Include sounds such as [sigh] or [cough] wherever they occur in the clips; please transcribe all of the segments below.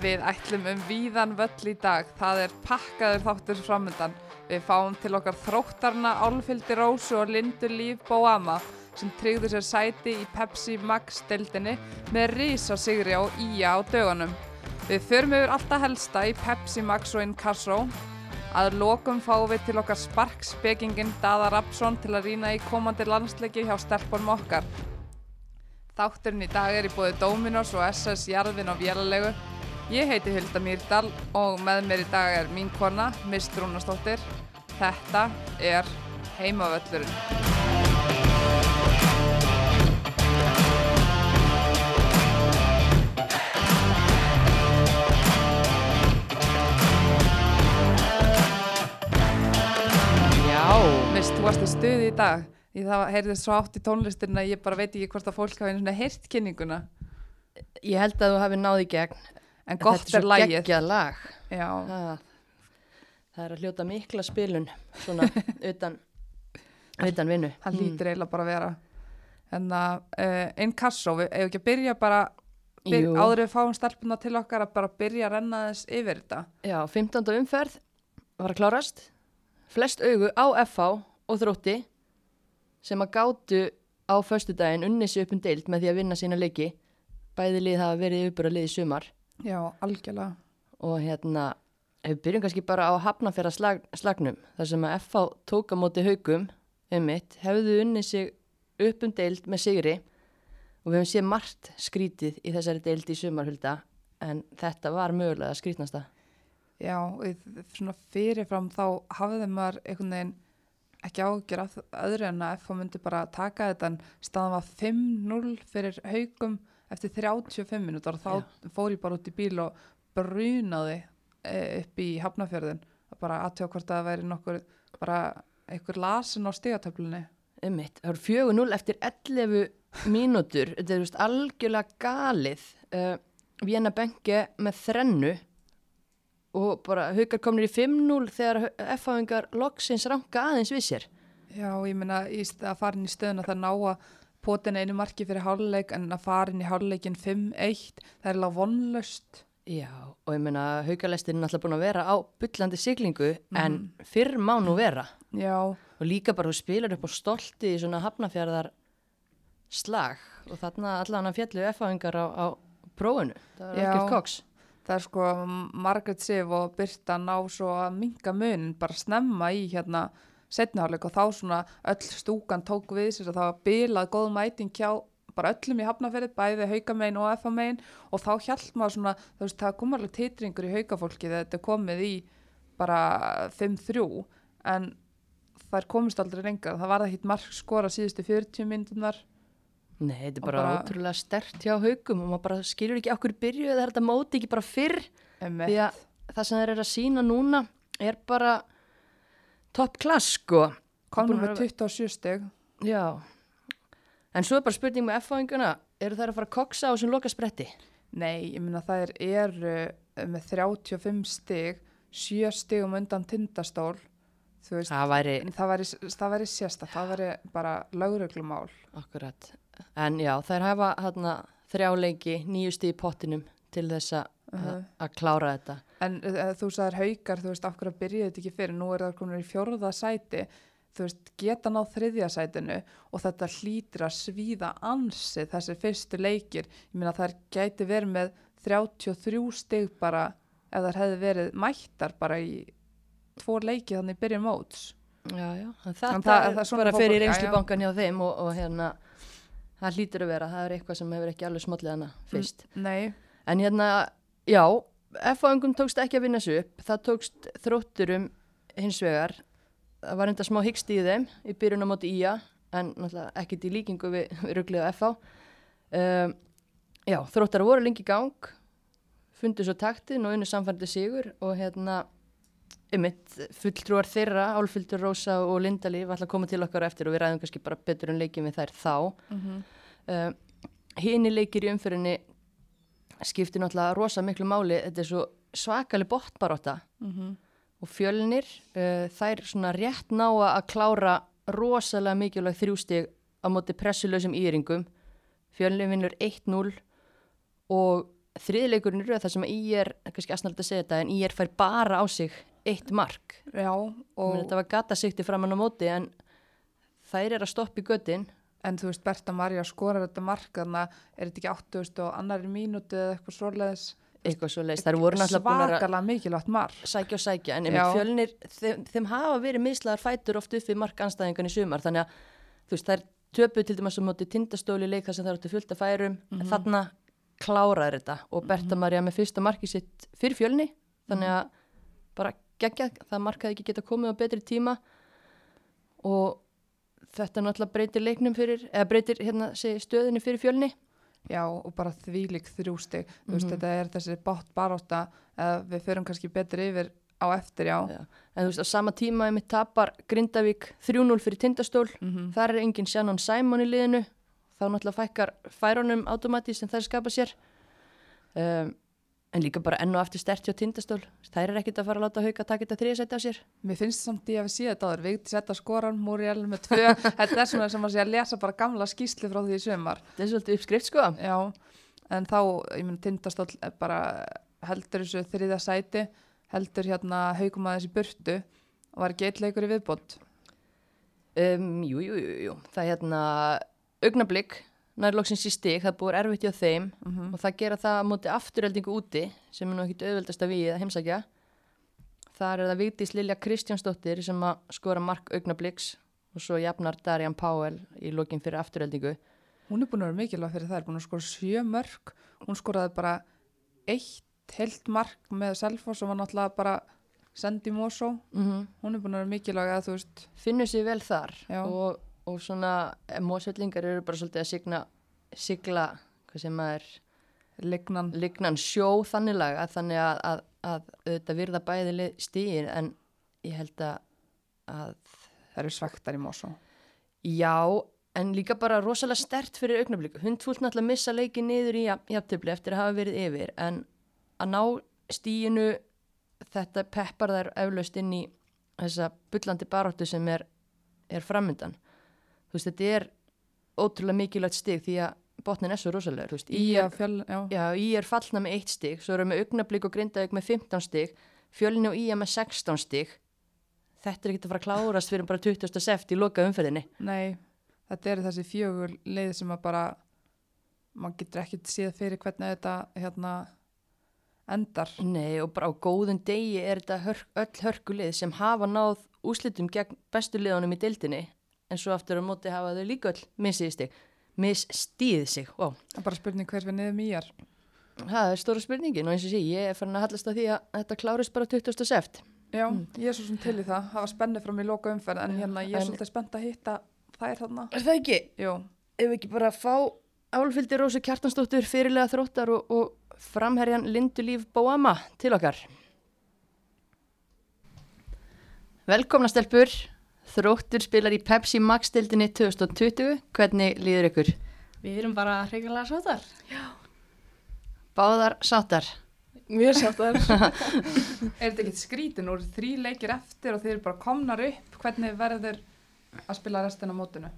Við ætlum um víðan völl í dag. Það er pakkaður þáttur framöndan. Við fáum til okkar þróttarna Álfildi Rósu og Lindu Líf Bóama sem tryggðu sér sæti í Pepsi Max deildinni með risa sigri á Ía á dögunum. Við förum yfir alltaf helsta í Pepsi Max og Inkasso. Að lokum fáum við til okkar sparkspekingin Dada Rapsson til að rýna í komandi landsleiki hjá stelpunum okkar. Þátturinn í dag er í bóði Dominos og SS Jarðvin og Vélalegu. Ég heiti Hulda Mýrdal og með mér í dag er mín kona, Mist Rúnastóttir. Þetta er Heimavöllurinn. Já, Mist, þú varst í stuði í dag. Því það heyrði svo átt í tónlistin að ég bara veit ekki hvort að fólk hafi einu svona heyrt kynninguna. Ég held að þú hafi náði gegn En gott Þetta er svo geggjað lag. Já, það, það er að hljóta mikla spilun svona [laughs] utan utan vinnu. Það lítur eiginlega bara að vera. En að uh, Inkasso, við eigum ekki að byrja bara, byr, áður en við fáum stelpuna til okkar að bara byrja að renna þess yfir þetta. Já, 15. umferð var að klárast. Flest augu á FH og þrótti sem að gátu á föstudaginn unni sig upp um deild með því að vinna sína leiki. Bæði lið hafa verið uppur að lið í sumar Já, algjörlega. og hérna við byrjum kannski bara á hafnafjara slag, slagnum þar sem að FH tók á móti haugum um mitt, hefðu unni sig upp um deild með sigri. Og við hefum séð margt skrítið í þessari deild í sumarhulda en þetta var mögulega skrítnasta Já, svona fyrirfram þá hafði maður einhvern veginn ekki ágjör af öðru en að FH myndi bara taka þetta en staðan var 5-0 fyrir haugum eftir 35 minútur og þá fór ég bara út í bíl og brunaði e, upp í Hafnafjörðin bara aðtjóða hvort það væri nokkur bara einhver lasin á stigatöflunni. Um mitt, það voru 4-0 eftir 11 mínútur. Þetta er veist algjörlega galið. Uh, Vienna Benke með þrennu og bara haukar komnir í 5-0 þegar F-háingar loksins ranka aðeins við sér. Já, ég meina í að fara inn í stöðuna það ná að potin einu marki fyrir háluleik en að fara inn í háluleikin 5-1 það er alveg vonlöst Já, og ég meina haukalestin er náttúrulega búin að vera á byllandi siglingu en fyrr má nú vera. Já, og líka bara þú spilar upp á stolti í svona hafnafjörðar slag og þarna allan að fjallu F-háingar á, á prófunu, það Já. ekkert koks. Það er sko Margaret Sif og Birta ná svo að minga munin bara snemma í hérna setniháleik og þá svona öll stúkan tók við að það var bilað góð mæting hjá bara öllum í hafnaferðið, bæði haukamein og FA-mein og þá hjælt maður svona, veist, það kom alveg titringur í haukafólki þegar þetta er komið í bara 5-3 en þær komist aldrei lengra, það var það hitt mark skora síðustu 40 myndunar Nei, þetta er bara, bara- ótrúlega stert hjá haugum og maður bara skilur ekki okkur byrju eða er þetta móti ekki bara fyrr. Því að það sem þeir eru að sína núna er bara top class sko. Að við 27 steg Já, en svo er bara spurning með F-fáinguna, eru þær að fara að koksa á þessum loka spretti? Nei, ég meina það er, eru með 35 stig, 7 stigum undan tindastól, veist, Það væri það væri, það væri sérsta, það væri bara lögreglumál. akkurat, en já, þær hafa hérna þrjáleiki, nýjusti í pottinum til þess að Uh-huh. að klára þetta. En uh, þú sagðir haukar, þú veist, af hverju byrjuði þetta ekki fyrir, nú er það komin í fjórða sæti, þú veist, geta náð þriðja sætinu og þetta hlýtir að svíða ansið þessi fyrstu leikir. Ég meina það gæti verið með 33 stig bara, ef það hefði verið mættar bara í tvo leiki þannig í byrjun móts. Já, já, þetta það- það, það er svona bara fyrir reynslubankan hjá þeim og, og hérna, það hlýtur að vera, það er eitthvað sem hefur ekki alveg smollið hana fyrst. Nei, En hérna, já, F-fáingum tókst ekki að vinna sig upp, það tókst þrótturum hins vegar, það var enda smá hyggst í þeim í byrjun á móti ía, en náttúrulega ekkert í líkingu við, við ruglið á F-fá. Um, já, þróttar voru lengi gang, fundu svo taktin og unnu samfærdi sigur og hérna, ymmit, fulltrúar þeirra, Álfildur, Rósa og Lindalíf ætla að koma til okkar eftir og við ræðum kannski bara betur en leikið við þær þá. mm Uh, Hini leikir í umfyrinni skiptir náttúrulega rosa miklu máli, þetta er svo svakali botbaróta mhm. og fjölnir, uh, þær svona rétt ná að klára rosalega mikilvæg þrjústig á móti pressulösum íringum. Fjölnir vinnur 1-0 og þriðleikurinn eru það sem ég er, kannski aðsnald að segja þetta, en ég er fær bara á sig eitt mark. Já, Og... og, Þetta var gata sikti framann á móti en þær er að stoppa í göttin. En þú veist, Berta Maria skorar þetta mark, þannig að er þetta ekki 80 og annari mínúti eða eitthvað svoleiðis. Eitthvað svo leiðist. Þær voru náttúrulega Svakalega mikilvægt mark. sækja og sækja en einmitt fjölnir, þeim, þeim hafa verið mislaðar fætur oft upp við markanstæðingan í sumar þannig að þú veist þær töpu til dæmis á móti tindastóli leik þar sem þær áttu fullt að færum en þarna kláraður þetta og Berta Maria með fyrsta marki sitt fyrir fjölni þannig að bara gegja það markaði ekki geta komið á betri tíma og þetta náttúrulega breytir leiknum fyrir eða breytir hérna stöðinni fyrir fjölni Já, og bara þvílik þrjústig. Þú veist, Mhm. þetta er þessi bátt baróta, eða við förum kannski betri yfir á eftir, já. Já. en þú veist á sama tíma einmitt tapar Grindavík 3-0 fyrir tindastól Mhm. þar er engin Shannon Simon í liðinu þá náttúrulega fækkar færunum automatís sem þær skapa sér um, en líka bara enn og aftur stert hjá tindastól. Þær er ekkit að fara að láta hauka að taka þetta þriðasætti á sér. Mér finnst samt ég að við séð þetta áður, Vigdís þetta skoran, Múriel með tvö, þetta er svona sem að sé að lesa bara gamla skýsli frá því í sömar. þetta er svolítið uppskrift sko. Já, en þá, ég menn, tindastóll er bara heldur þessu þriðja sæti, heldur hérna haugum aðeins í burtu. Og var ekki eitt leikur í viðbót. um, jú, jú, jú, jú, það er hérna augnablík nærlóksins í stig, það búið erfitt hjá þeim Mm og það gera það á móti afturöldingu úti sem er nú ekkit auðveldast að við að heimsækja þar er það Vigdís Lilja Kristjánsdóttir sem að skora mark augnabliks og svo jafnar Darian Powell í lokin fyrir afturöldingu Hún er búin að vera mikilvæg fyrir það, er búin að skora sjö mörg, hún skoraði bara eitt heilt mark með Selfoss og var náttúrulega bara sendi í Mosó. mm -hmm. Hún er búin að vera mikilvæg að þú veist, finnur sér vel þar Já. og, og svona mósvellingar eru bara svolítið að signa, sigla hvað sem maður lignan. lignan sjó þannig laga þannig að, að, að auðvitað virða bæði stíin en ég held að, að Það eru svektar í Mosó. Já, en líka bara rosalega stert fyrir augnablíku. Hundfúlt náttúrulega að missa leiki niður í jafntöfli eftir að hafa verið yfir, en að ná stíinu þetta peppar þær eflaust inn í þessa bullandi baróttu sem er, er framöndan. Þú veist, þetta er ótrúlega mikilvægt stig því að botnin er svo rosalegur. Þú veist, Í er, fjöl, já. já, í er fallna með eitt stig, svo erum við augnablík og grindavík með 15 stig, fjölni og í er með 16 stig. Þetta er ekki að fara að klárast fyrir bara 20. seft í loka umferðinni. Nei, þetta eru þessi fjögur leið sem að bara, maður getur ekkert séð fyrir hvernig þetta hérna endar. Nei og bara á góðum degi er þetta hörk, öll hörkulið sem hafa náð úslitum gegn bestu liðunum í deildinni en svo aftur á móti hafa þau líka öll missið sig, misstíð sig wow. Það er bara spurning hver við niður mýjar. það er stóra spurningin og eins og sé ég er farin að hallast á því að þetta klárist bara 20. seft Já, ég er svo sem til í það. Það var spennið frá mér í loka umferð en hérna ég er En- svolítið spennt að hitta þær þarna. Er það ekki? Jú, Ef við ekki bara fá álfyldi Rósu Kjartansdóttur fyrirlega þróttar og, og framherjan Lindu Líf Bóama til okkar Velkomna stelpur Þróttur spilar í Pepsi Max dildinni 2020 Hvernig líður ykkur? Við erum bara hreikalega sáttar. Báðar sáttar Mjög sáttar. [laughs] er þetta ekkert skrítin úr þrý leikir eftir og þeir eru bara komnar upp? Hvernig verður að spila restina á mótinu?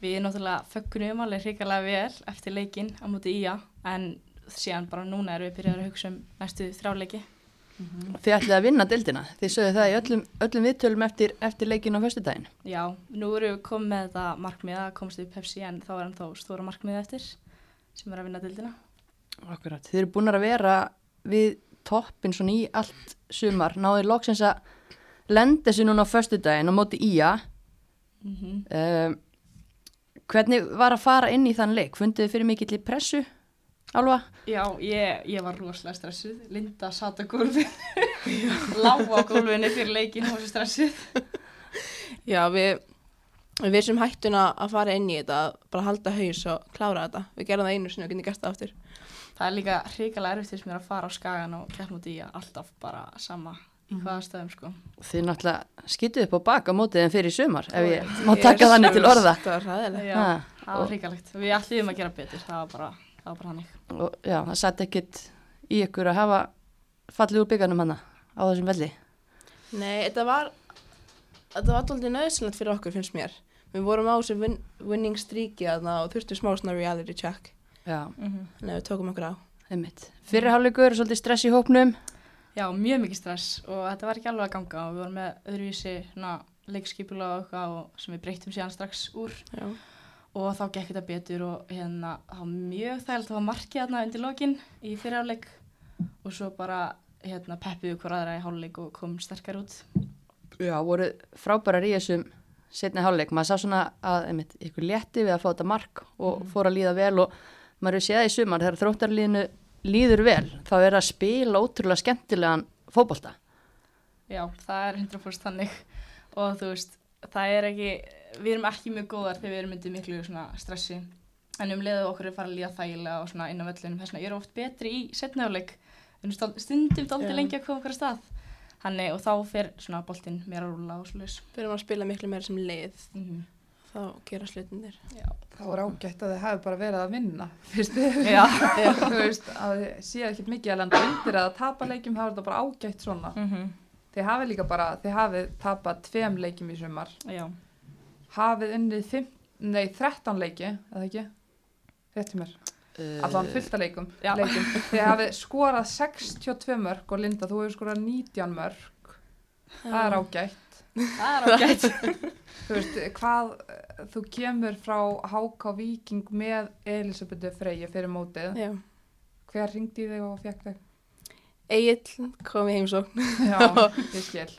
Við erum náttúrulega föggunum alveg hreikalega vel eftir leikinn á móti ía en síðan bara núna erum við byrjað að hugsa um næstu þrjáleiki. Þið ætlið að vinna dildina Þið sögðu það í öllum, öllum viðtölum eftir, eftir leikin á föstudaginn Já, nú erum við komið með þetta markmið að komast við Pepsi en þá er hann þá stóra markmið eftir sem er að vinna dildina. Akkurat Þið eru búin að vera við toppin svona í allt sumar Náður loksins að lenda sér núna á föstudaginn á móti ía Mm um, Hvernig var að fara inn í þann leik? Funduð þið fyrir mikill í pressu? Alva? Já, ég, ég var rosalega stressuð. Linda satt á gólfinu, [laughs] lág á gólfinu fyrir leikinn og var svo stressuð. [laughs] Já, við, við vissum hættuna að fara inn í þetta, að bara halda haus og klára þetta. Við gerum það einu sinni og getum gert það aftur. Það er líka hreikalega erfitt fyrst mér að fara á skagan og kemja út í alltaf bara sama í hvaða stöðum sko. Þið náttúrulega skýtuð upp á bak á mótið en fyrir sumar ef ég má taka þannig til orða Það var ræðilega. Já, Ha, það var hreikalegt. Við ætlum að gera betur, það var bara, það var bara hannig. Og já, það satt ekkit í ykkur að hafa fallið úr byggarnum hana á þessum velli Nei, þetta var, þetta var alltaf nöðsynlegt fyrir okkur, finnst mér. Við vorum á þessu win, winning streaki þarna og þurftum smá svona reality check. Já, Mm Nei, við tókum okkur á. einmitt. Fyrirháleikur, svolítið stress í hópnum. Já, mjög mikið stress og þetta var ekki alveg að ganga og við vorum með öðruvísi leikskipula og eitthvað og sem við breyttum síðan strax úr Já. Og þá gekk þetta betur og hérna það var mjög þægilt að hafa markið þarna undir lokin í fyrirháleik og svo bara hérna peppiðu hver aðra í háluleik og kom sterkar út. Já, voru frábærar í þessum setni háluleik. Maður sá svona að einmitt, ykkur létti við að fá þetta mark og Mhm. fór að líða vel og maður er séð í sumar þegar þróttarliðinu líður vel þá er að spila ótrúlega skemmtilegan fótbolta. Já, það er 100% þannig og þú veist, það er ekki, við erum ekki mjög góðar þegar við erum myndið miklu svona stressi en um leiðu okkur er fara að líða þægilega og svona inn á völlunum þess vegna ég er oft betri í setnafleik en stundum dálítið Já. lengi að koma okkur að stað Þannig og þá fer svona boltinn mér að rúla og slúðis. Fyrir að spila miklu meira sem lið, Mm -hmm. þá gera slutinir. Já. Það var ágætt að þið hefði bara verið að vinna, [laughs] fyrst þið, Já. þú veist, að þið séu ekkert mikið að lenda undir eða tapa leikjum, þá er þetta bara ágætt svona. Mm -hmm. Þið hafið líka bara, þið hafið tapað tveim leikjum í sumar, Já. Hafið unnið fimm, nei, 13 leiki, eða ekki? Rétti mér, Uh, allan fullt af leikum, leikum. Þið hafið skorað 62 mörg og Linda, þú hefur skorað 19 mörg, það er ágætt. Það er ágætt. [laughs] Þú veist, hvað, þú kemur frá HK Viking með Elisabethu Freyju fyrir mótið. Já. Hver ringdi þig og fekk þig? Egil kom í heimsókn. Já, [laughs] ég skil.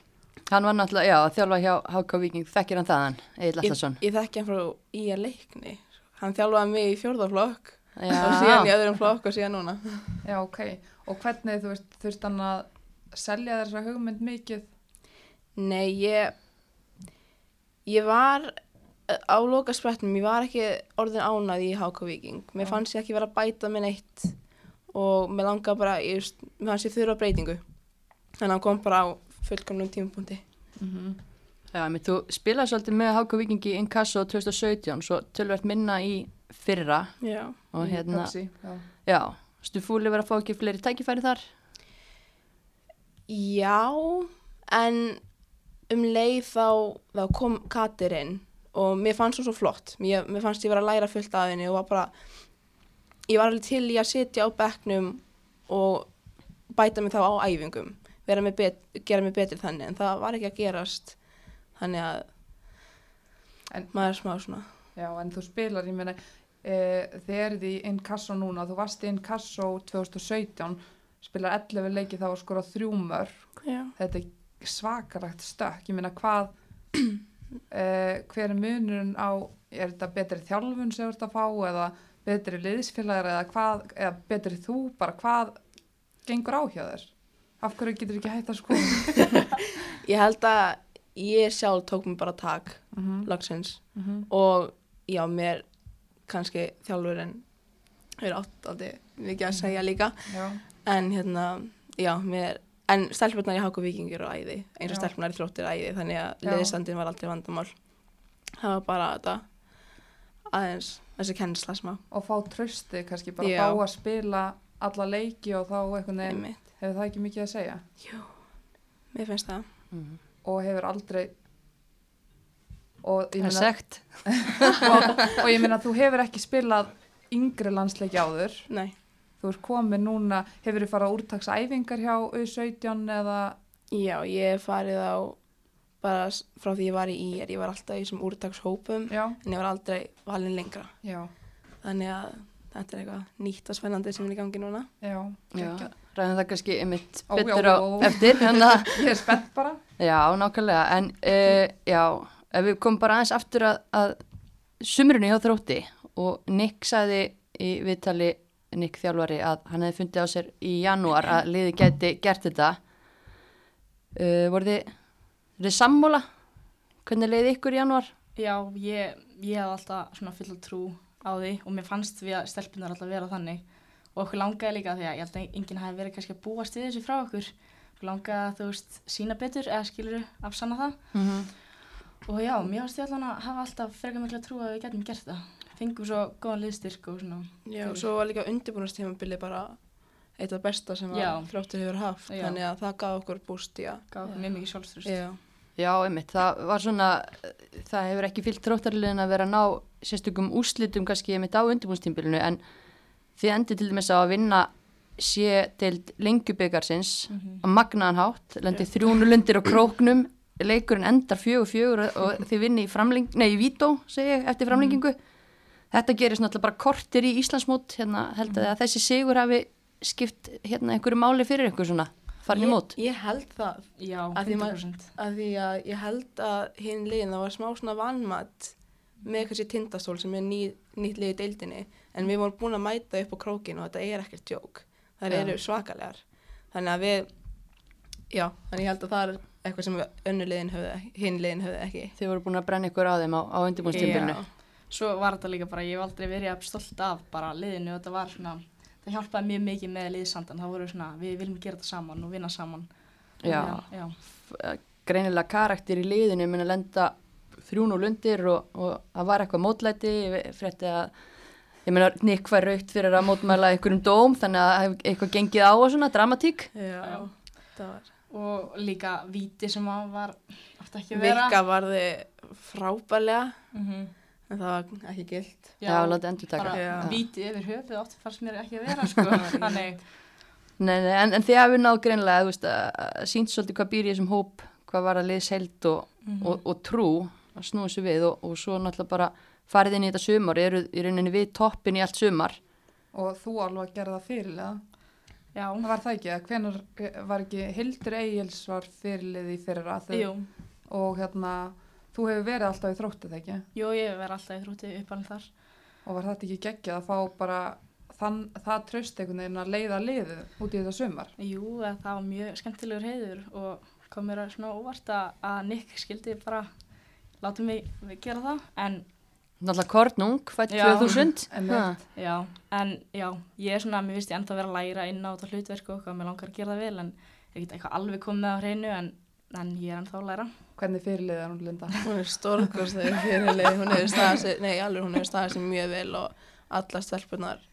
Hann var náttúrulega, já, að þjálfa hjá HK Viking, þekkir hann þaðan, Egil Ég, Allarsson. ég þekki hann frá í að leikni. Hann þjálfaði mig í fjórðaflokk Já, og síðan í öðrum flokk og síðan núna. Já, ok. Og hvernig, þú veist, þurft hann að selja þessa hugmynd mikið? Nei, ég, ég var eh, á loka spretnum, ég var ekki orðin ánað í HK Viking. Mér Já. fannst ég ekki vera að bæta minn eitt og mér langaði bara, ég, veist, mér fannst ég þurfa breytingu. Þannig að hann kom bara á fullkomnum tímapunkti. Mm Já, menn þú spilaði svolítið með HK Viking í Inkasso 2017, svo tölvert minna í fyrra Já. og hérna, Pepsi, já. já, stu fúli verið að fá ekki fleiri tækifæri þar? Já, en um leið þá, þá kom Katir inn og mér fannst hún svo flott. Mér, mér fannst ég vera að læra fullt af henni og var bara, ég var alveg til í að sitja á bekknum og bæta mig þá á æfingum, mig bet, gera mig betri þannig, en það var ekki að gerast. Þannig að En- maður er smá svona. Já, en þú spilar, ég meina, e, þið eruð í Inkasso núna, þú varst í Inkasso 2017, spilar 11 leiki þá og skorað þrjú mörg. Já. Þetta er svakalagt stökk, ég meina, hvað, e, hver er munurinn á, er þetta betri þjálfun sem þú ert að fá eða betri liðsfélagar eða hvað, eða betri þú, bara hvað gengur á hjá þér? Af hverju getur ekki hægt að skoða? [laughs] Ég held að ég sjálf tók mér bara tak, Mm -hmm. lagsins. Mm -hmm. og já, mér kannski þjálfurinn er átt aldrei mikið að segja líka Já, en hérna, já, mér en stelpunar í Háku Víkingir og æði eins og stelpunar í þróttir æði þannig að Já. liðstandin var aldrei vandamál það var bara þetta aðeins, þessi kennsla smá og fá trösti kannski bara Já. fá að spila alla leiki og þá veginn einmitt, hefur það ekki mikið að segja? Mér finnst það. Mm. og hefur aldrei og ég Það er segt. [laughs] og, og ég meina þú hefur ekki spilað yngri landsleiki áður. Nei, þú ert komið núna, hefur þið farað úrtaksæfingar hjá U17 eða? Já, ég hef farið á bara frá því ég var í IR ég var alltaf í þessum úrtakshópum já, en ég var aldrei valin lengra. Já, þannig að þetta er eitthvað nýtt og spennandi sem er í gangi núna. Já, geggjað. Ræðum það kannski einmitt Ó, betur á eftir, hérna. [laughs] ég er spennt bara Já, nákvæmlega, en uh, já, ef við komum bara aðeins aftur að, að sumrunni hjá þrótti og Nick sagði í viðtali Nick þjálfari að hann hefði fundið á sér í janúar að liði geti gert þetta. Uh, voru þið, þið sammóla? Hvernig leiði ykkur í janúar? Já, ég, ég hef alltaf svona fulla trú á því og mér fannst við að stelpunar alltaf vera þannig og okkur langaði líka því að ég held að enginn hafi verið kannski að búast við þessu frá okkur. Okkur langaði að þú veist sína betur eða skiluru afsanna það. Mm -hmm. og já, mér fannst ég allan að hafa alltaf frekar mikla trú að við getum gert það. Fengum svo góðan liðstyrk og svona. Já, og svo var líka undirbúinastímabili bara eitt af besta sem að þróttur hefur haft, Já. þannig að það gaf okkur búst í að gaf okkur mjög mikið sjálfstrust Já, Já, einmitt, það var svona, það hefur ekki fyllt þróttarliðin að vera að ná sérstökum úslitum kannski einmitt á undirbúnstímbilinu en þið endur til dæmis á að vinna sé til lengjubikarsins Mhm. á magnaðan hátt, lendi þrjúnulundir á króknum, leikurinn endar fjögur fjögur og- [laughs] þið vinni í framleng, nei í vító, segi ég, eftir framlengingu. Þetta gerist náttúrulega bara kortir í Íslandsmót, hérna held að þessi sigur hafi skipt hérna einhverju máli fyrir ykkur svona, farin í mót? Ég held það, Já, Að því maður- 100%. af því að ég held að hinn liðin það var smá svona vannmatt með kannski tindastól sem er ný, nýtt lið í deildinni en við vorum búin að mæta upp á krókin og þetta er ekkert djók það Já. eru svakalegar þannig að við já, þannig ég held að það er eitthvað sem önnu liðin höfðu liðin höfðu ekki þið voru búin að brenna ykkur á þeim á, á undirbúinstjömbinu Já. Svo var þetta líka bara, ég hef aldrei verið jafn stolt af bara liðinu og þetta var svona, það hjálpaði mjög mikið með liðsandan, það voru svona, við viljum gera þetta saman og vinna saman. Já. Já, greinilega karakter í liðinu mun að lenda þrjún og lundir og, og það var eitthvað mótlæti frétti að ég meina Nick var raut fyrir að mótmæla einhverjum dóm þannig að hefur eitthvað gengið á og svona dramatík Já, það var og líka víti sem að var, átti ekki að vera. Vikka varði frábælega Mhm. en það var ekki gilt já, látið endur taka víti yfir höfuð átti fannst mér ekki að vera, [laughs] sko. Þannig, nei, nei, en, en þið hafið náð greinilega þú veist, að, sínt svolítið hvað býr í þessum hóp hvað var að liðs held og, Mhm. og, og trú að snúa sér við og, og svo náttúrulega bara farið inn í þetta sumar eru í rauninni við toppin í allt sumar Og þú alveg það fyrirlega. já, Það var það ekki, að hvenar var ekki Hildur Egils var fyrirlið í fyrra jú, og hérna, þú hefur verið alltaf í þróttið ekki jú, ég verði alltaf í þrúti uppalinn þar. og var þetta ekki geggjað að fá bara þann, það tröst einhvern veginn að leiða liðið út í þetta sumar. Jú, að það var mjög skemmtilegur heiður og kom mér að svona óvart að, að Nick skildi bara láta mig gera það en náttúrulega Kornung, fætt Já. 2000 Einmitt. Ha. já, en já, ég er svona, mér finnst ég enda að vera að læra inn á þetta hlutverk og mér langar að gera það vel en ég get eitthvað alveg komið á hreinu en, en ég er enda að læra. Hvernig fyrirlið er hún Linda? hún er stórkostlega fyrirlið hún hefur staðið sig, nei alveg hún hefur staðið sig mjög vel og alla stelpunar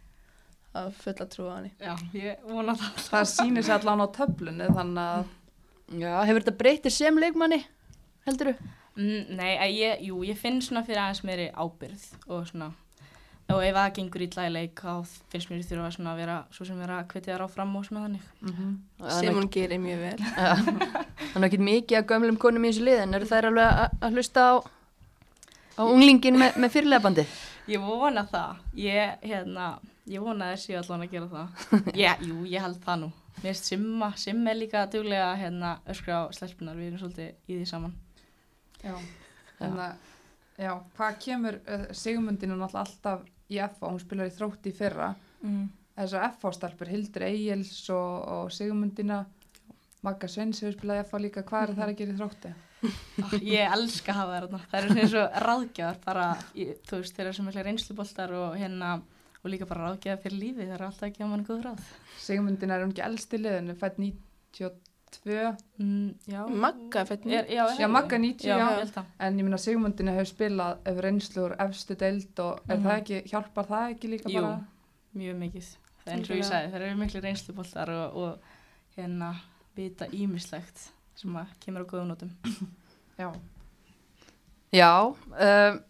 að fulla trú á henni Já, ég vona það. Það sýnir sér allan á töflunni þannig að Já, hefur þetta breytir sem leikmanni, heldur þú? Mm, nei, að ég, jú, ég finn svona fyrir aðeins meiri ábyrð og svona og ef það gengur í leik þá finnst mér þurfa svona að vera svo sem vera að hvetja þar áfram og svona þannig. sem hún gerir mjög vel Það er ekki mikið að gömlum konum í þessu liðin, eru þær alveg að, að hlusta á, á unglingin með, með fyrirlega bandi? Ég vona það. Ég, hérna, ég vona þessi allan að gera það. [laughs] Ég, jú, ég held það nú. Mér finnst Simma, Simma er líka duglega hérna öskra á stelpunar, við erum svolítið í því saman. Já, þannig að já, hvað kemur uh, Sigmundinu náttúrulega alltaf í FH, hún spilar í þrótti í fyrra Mm. þessar FH-stelpur, Hildur Egils og, og Sigmundina Magga Sveins hefur spilað í FH líka, hvað er það að gera í þrótti? Ah, ég elska að hafa það. Það svona eins og ráðgjafar bara, í, þú veist, þeir eru sem mikla reynsluboltar og hérna, og líka bara ráðgjafar fyrir lífi, það eru alltaf ekki að manni góð ráð. Sigmundina er hún ekki elst í liðinu, fætt 92 Mm, já. Magga er fætt Er, já, Já, Magga 90, já. já. það. En ég minna Sigmundina hefur spilað ef reynslu úr efstu deild og er Mhm. það ekki, hjálpar það ekki líka Jú, bara? mjög mikið. Það er eins og ég sagði, þeir eru miklu reynsluboltar og, og hérna vita ímislegt sem að kemur á góðum nótum. Já. Já, um,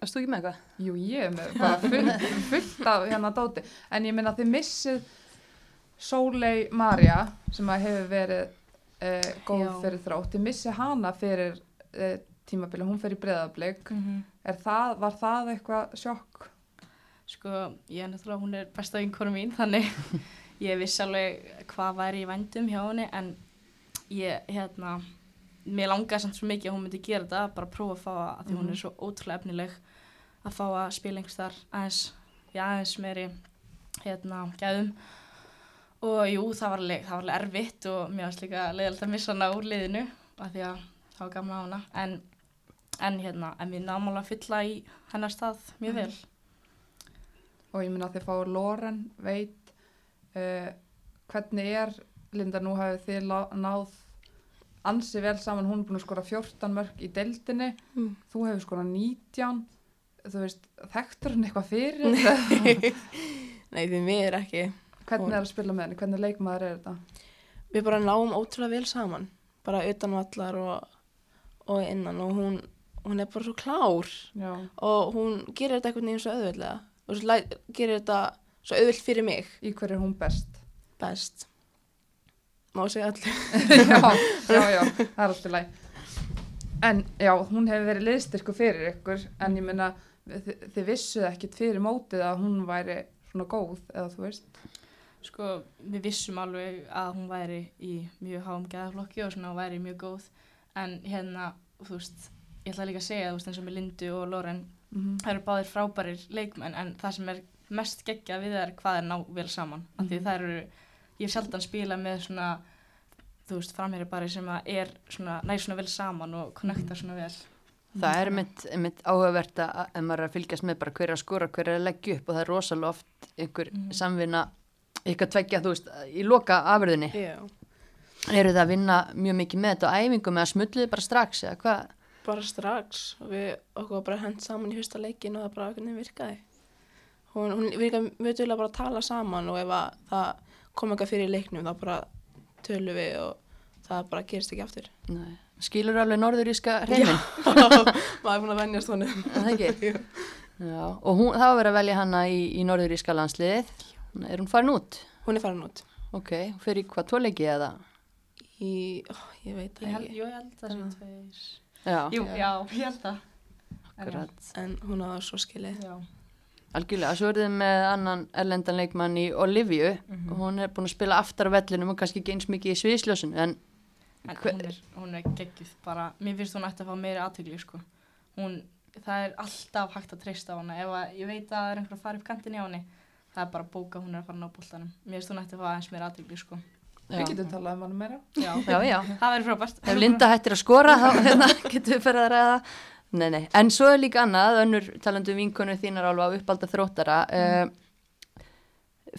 varst þú ekki með eitthvað? Jú, ég er með fullt, fullt af hérna dóti. En ég minna þið missið Sólei Marja sem að hefur verið uh, góð Já. fyrir þrótt. Þið missið hana fyrir uh, tímabili, hún fyrir breðablик. Mm Er það, var það eitthvað sjokk? Sko, ég er náttúrulega, hún er besta vinkonu mín, þannig [laughs] ég vissi alveg hvað væri í vændum hjá henni, en ég, hérna, mér langaði samt svo mikið að hún myndi gera þetta, bara prófa að fá að, að því hún er svo ótrúlega efnileg að fá að spila einhvers þar aðeins, já, aðeins meiri, hérna, gæðum. Og jú, það var alveg, það var alveg erfitt og mér varst líka leiðilegt að missa hana úr liðinu, af því að það var gamla á hana, en, en hérna, en við náum alveg að fylla í hennar stað mjög vel. Og ég minna þið fáið Loren, veit, uh, hvernig er, Linda, nú hafið þið náð ansi vel saman, hún er búin að skora 14 mörg í deildinni, Mm. þú hefur skora 19, þú veist, þekktur hann eitthvað fyrir [laughs] nei því er ekki Hvernig er að spila með henni? Hvernig leikmaður er þetta? við bara náum ótrúlega vel saman bara utan vallar og, og innan og hún, hún er bara svo klár Já, og hún gerir þetta einhvern veginn svo auðvitað og svo gerir þetta svo auðvilt fyrir mig Í hverju er hún best? best má segja allir [laughs] já, já, já, [laughs] það er alltaf læg. En já, hún hefur verið liðstyrku fyrir ykkur, en ég meina, þið, þið vissuð ekkit fyrir mótið að hún væri svona góð, eða þú veist. Sko, við vissum alveg að hún væri í mjög háum geðaflokki og svona væri mjög góð. En hérna, þú veist, ég ætla líka að segja, þú veist, eins og með Lindu og Loren Mm það eru báðir frábærir leikmenn en það sem er mest geggja við það er hvað er ná vel saman. Af því það eru, ég hef sjaldan spilað með svona, þú veist, framherri bara sem að er svona, næ svona vel saman og connecta svona vel. Það er mitt, mitt áhugavert að ef maður er að fylgjast með bara hver er að skora, hver er að leggja upp og það er rosalega oft einhver Mhm. samvinna, eitthvað tveggja, þú veist, í loka afröðinni. já. Eru það að vinna mjög mikið með þetta á æfingum eða smulluðu bara strax eða hvað? bara strax við okkur bara hend saman í fyrsta leikin og það bara hvernig virkaði hún, hún virka mjög bara að tala saman og ef að það kom eitthvað fyrir leiknum þá bara tölum við og það bara gerist ekki aftur Nei. Skilur alveg norðuríska reynin? [laughs] maður er búin að venjast honum Það ekki? [laughs] Já, og hún, það var verið að velja hana í, í norðuríska landsliðið. Er hún farin út? hún er farin út. Ok, fyrir hvað tvoleiki eða? í, ó, ég veit Ég það held, ekki. jú, ég held það sem tveir. Já, Jú, já, ég held það. Akkurat. en hún á það svo skilið. Já, Algjörlega, svo er þið með annan erlendan leikmann í Olivia. Mhm. og hún er búin að spila aftar á vellinum og kannski ekki eins mikið í sviðsljósun en en Hver- hún er, hún er geggjuð bara, mér finnst hún ætti að fá meiri aðtökli sko. hún, það er alltaf hægt að treysta á hana, ef að, ég veit að það er einhver að fara upp kantin í henni það er bara að bóka hún er að fara ná bóltanum mér finnst hún ætti að fá aðeins meiri aðtökli sko. Við getum talað um hann meira. já. já, já, það verður frábært ef Linda hættir að skora þá hérna, [laughs] getum við fyrir að ræða nei, nei, en svo er líka annað önnur talandu vinkonu þínar alveg á uppalda þróttara mm.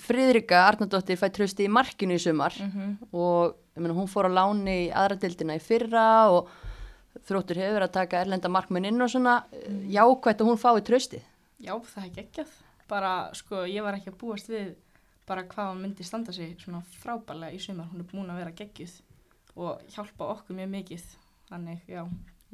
Friðrika Arnardóttir fætt trösti í markinu í sumar Mhm. og ég meina, hún fór á láni í aðra dildina í fyrra og þróttur hefur að taka erlenda markmenn inn og svona mm. jákvætt að hún fái trösti já, það er geggjað bara, sko, ég var ekki að búast við bara hvað hún myndi standa sig svona frábærlega í sumar, hún er búin að vera geggjuð og hjálpa okkur mjög mikið. Þannig, já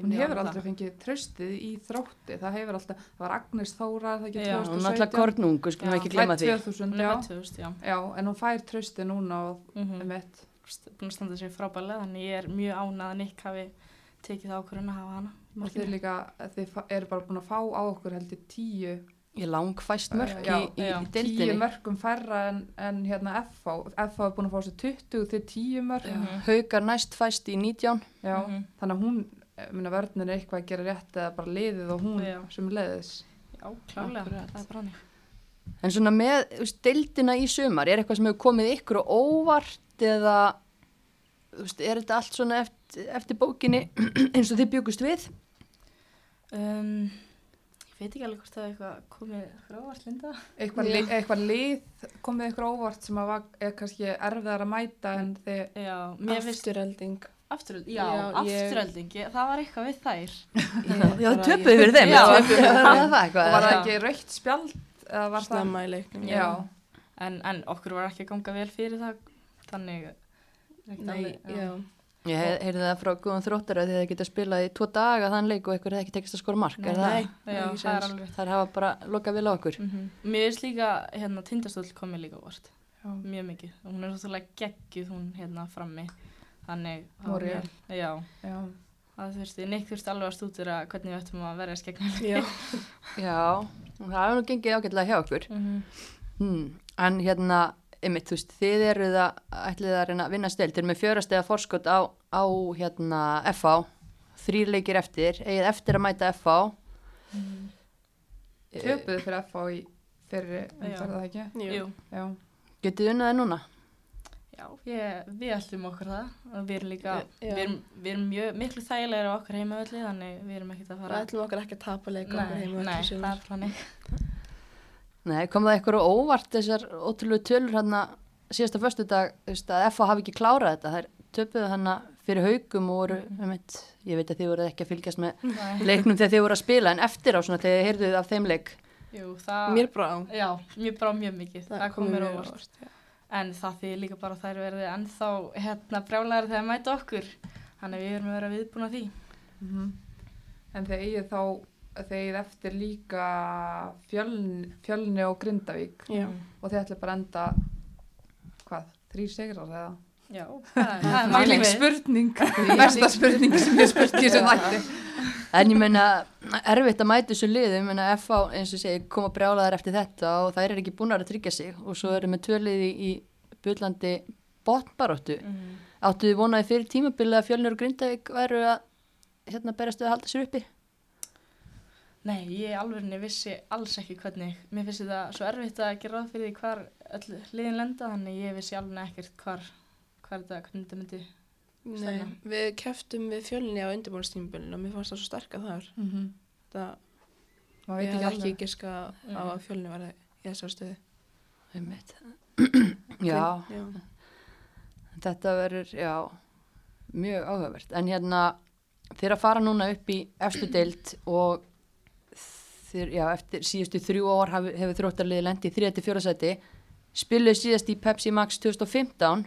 Hún hefur aldrei fengið tröstið í þrótti. Það hefur alltaf, það var Agnes Þóra, það ekki Já, hún 2017. er alltaf kornungu, skulum Já, ekki glemma því. 2000, hún er já. með 2000, já. Já, en hún fær tröstið núna og mm eitt. st- búin að standa sér frábærlega þannig ég er mjög ánað að Nick hafi tekið ákvörðun að hafa hana. Og þið líka, þið eru bara búin að fá á okkur heldur tíu, ég langfæst mörk Já, í, í, í tíu mörgum færra en, en hérna FH. FH er búin að fá sér 20 til 10 mörg. Já. Mhm. haukar næst fæst í 19 Já, Mhm. þannig að hún, minna vörnir er eitthvað að gera rétt eða bara liðið og hún Já. sem leiðis. Já, klálega, Akkurat. það er bara hannig en svona með deildina í sumar er eitthvað sem hefur komið ykkur á óvart eða veist, er þetta allt svona eftir, eftir bókinni [clears throat] eins og þið byggust við um, Ég veit ekki alveg hvort það er eitthvað komið frávart linda Eitthvað, Já. li, eitthvað lið komið ykkur óvart sem að var, er kannski erfiðar að mæta en þið, Já, afturhelding afturölding Já, Já, afturölding, ég, það var eitthvað við þær [laughs] já, bara- töpuð fyrir þeim Já, já, já, [laughs] það var eitthvað það Já. ekki raukt spjald eða var það? snemma í leiknum Já, en, en okkur var ekki að ganga vel fyrir það Þannig Nei, alveg- já. Ég hef- heyrði það frá góðan þróttar að þið geta spilað í tvo daga þann leik og eitthvað ekki tekist að skora mark er það, Nei. Já, það er þar hafa bara lokað vel á okkur mm Mér finnst líka, hérna, tindastóll komið líka óvart já. Mjög mikið, hún er svolítið geggjuð hún hérna frammi Þannig, það mjög- Já, já. það þurfti, Nick þurfti alveg að stúdura hvernig við ættum að verja skegna Já. [laughs] já, það hefur nú gengið ágætlega hjá okkur mm -hmm. Hmm. En hérna, einmitt, þú veist, þið eruð að ætlið að reyna að vinna stilt, þið erum með fjörastega forskot á, á hérna FH, þrýr leikir eftir, eigið eftir að mæta FH. Eh, Töpuðu fyrir FH í fyrir, en það er það ekki? Jú. Já, Getið unnaði núna? já, ég, við ætlum okkur það og við erum líka, við erum, við erum mjög miklu þægilegir á okkar heimavalli þannig við erum ekkert að Það fara ætlum okkar ekki að tapa leika okkar Nei, heima nei, öllu það er planning Nei, kom það eitthvað óvart þessar ótrúlegu tölur hérna síðasta föstudag, þú veist, að FH hafi ekki klárað þetta, þær töpuðu hérna fyrir haugum og voru, einmitt, ég veit að þið voruð ekki að fylgjast með Nei. leiknum þegar þið voru að spila, en eftir á svona þegar þið heyrðuð af þeim leik. Jú, það, Mér brá. já, mér brá mjög mikið, það, kom kom mér óvart óvart, já. en það því líka bara þær verði ennþá hérna brjálæri þegar mæta okkur þannig við erum að vera viðbúin að því Mhm. En þegar eigið þá þegið eftir líka fjölni, fjölni og Grindavík. Já. og þið ætla bara að enda hvað, þrýr sigrar eða? Já, það er- það er Mæling spurning, [laughs] besta spurning. sem ég spurt í þessum þætti. [laughs] En ég meina, erfitt að mæta þessu liðum, en að FH, eins og ég segi, koma brjálaðar eftir þetta og þær eru ekki búin að tryggja sig. Og svo eru með tvöliði í bullandi botnbaróttu. Mhm. Áttu þið vonaði fyrir tímabilið að Fjölnir og Grindavík væru að hérna berast við að halda sér uppi? Nei, ég alveg vissi alls ekki hvernig. Mér finnst þetta svo erfitt að gera ráð fyrir því hvar öll liðin lenda, þannig ég vissi alveg ekkert hvar, hvar þetta, hvernig þetta myndi. Nei, Stella. við keftum við fjölni á undirbúinnstímabilinu og mér fannst það svo sterka þar. mm Það, maður ég hef ekki ekki alveg giska á Mhm. að fjölni var í þessar stöðu. Einmitt. Já, Já. þetta verður, já, mjög áhugavert. En hérna, þeir að fara núna upp í efstu deild og þeir, já, eftir síðustu þrjú ár hafi, hefur þróttarliði lendi í 3-4 seti, spiluðu síðast í Pepsi Max 2015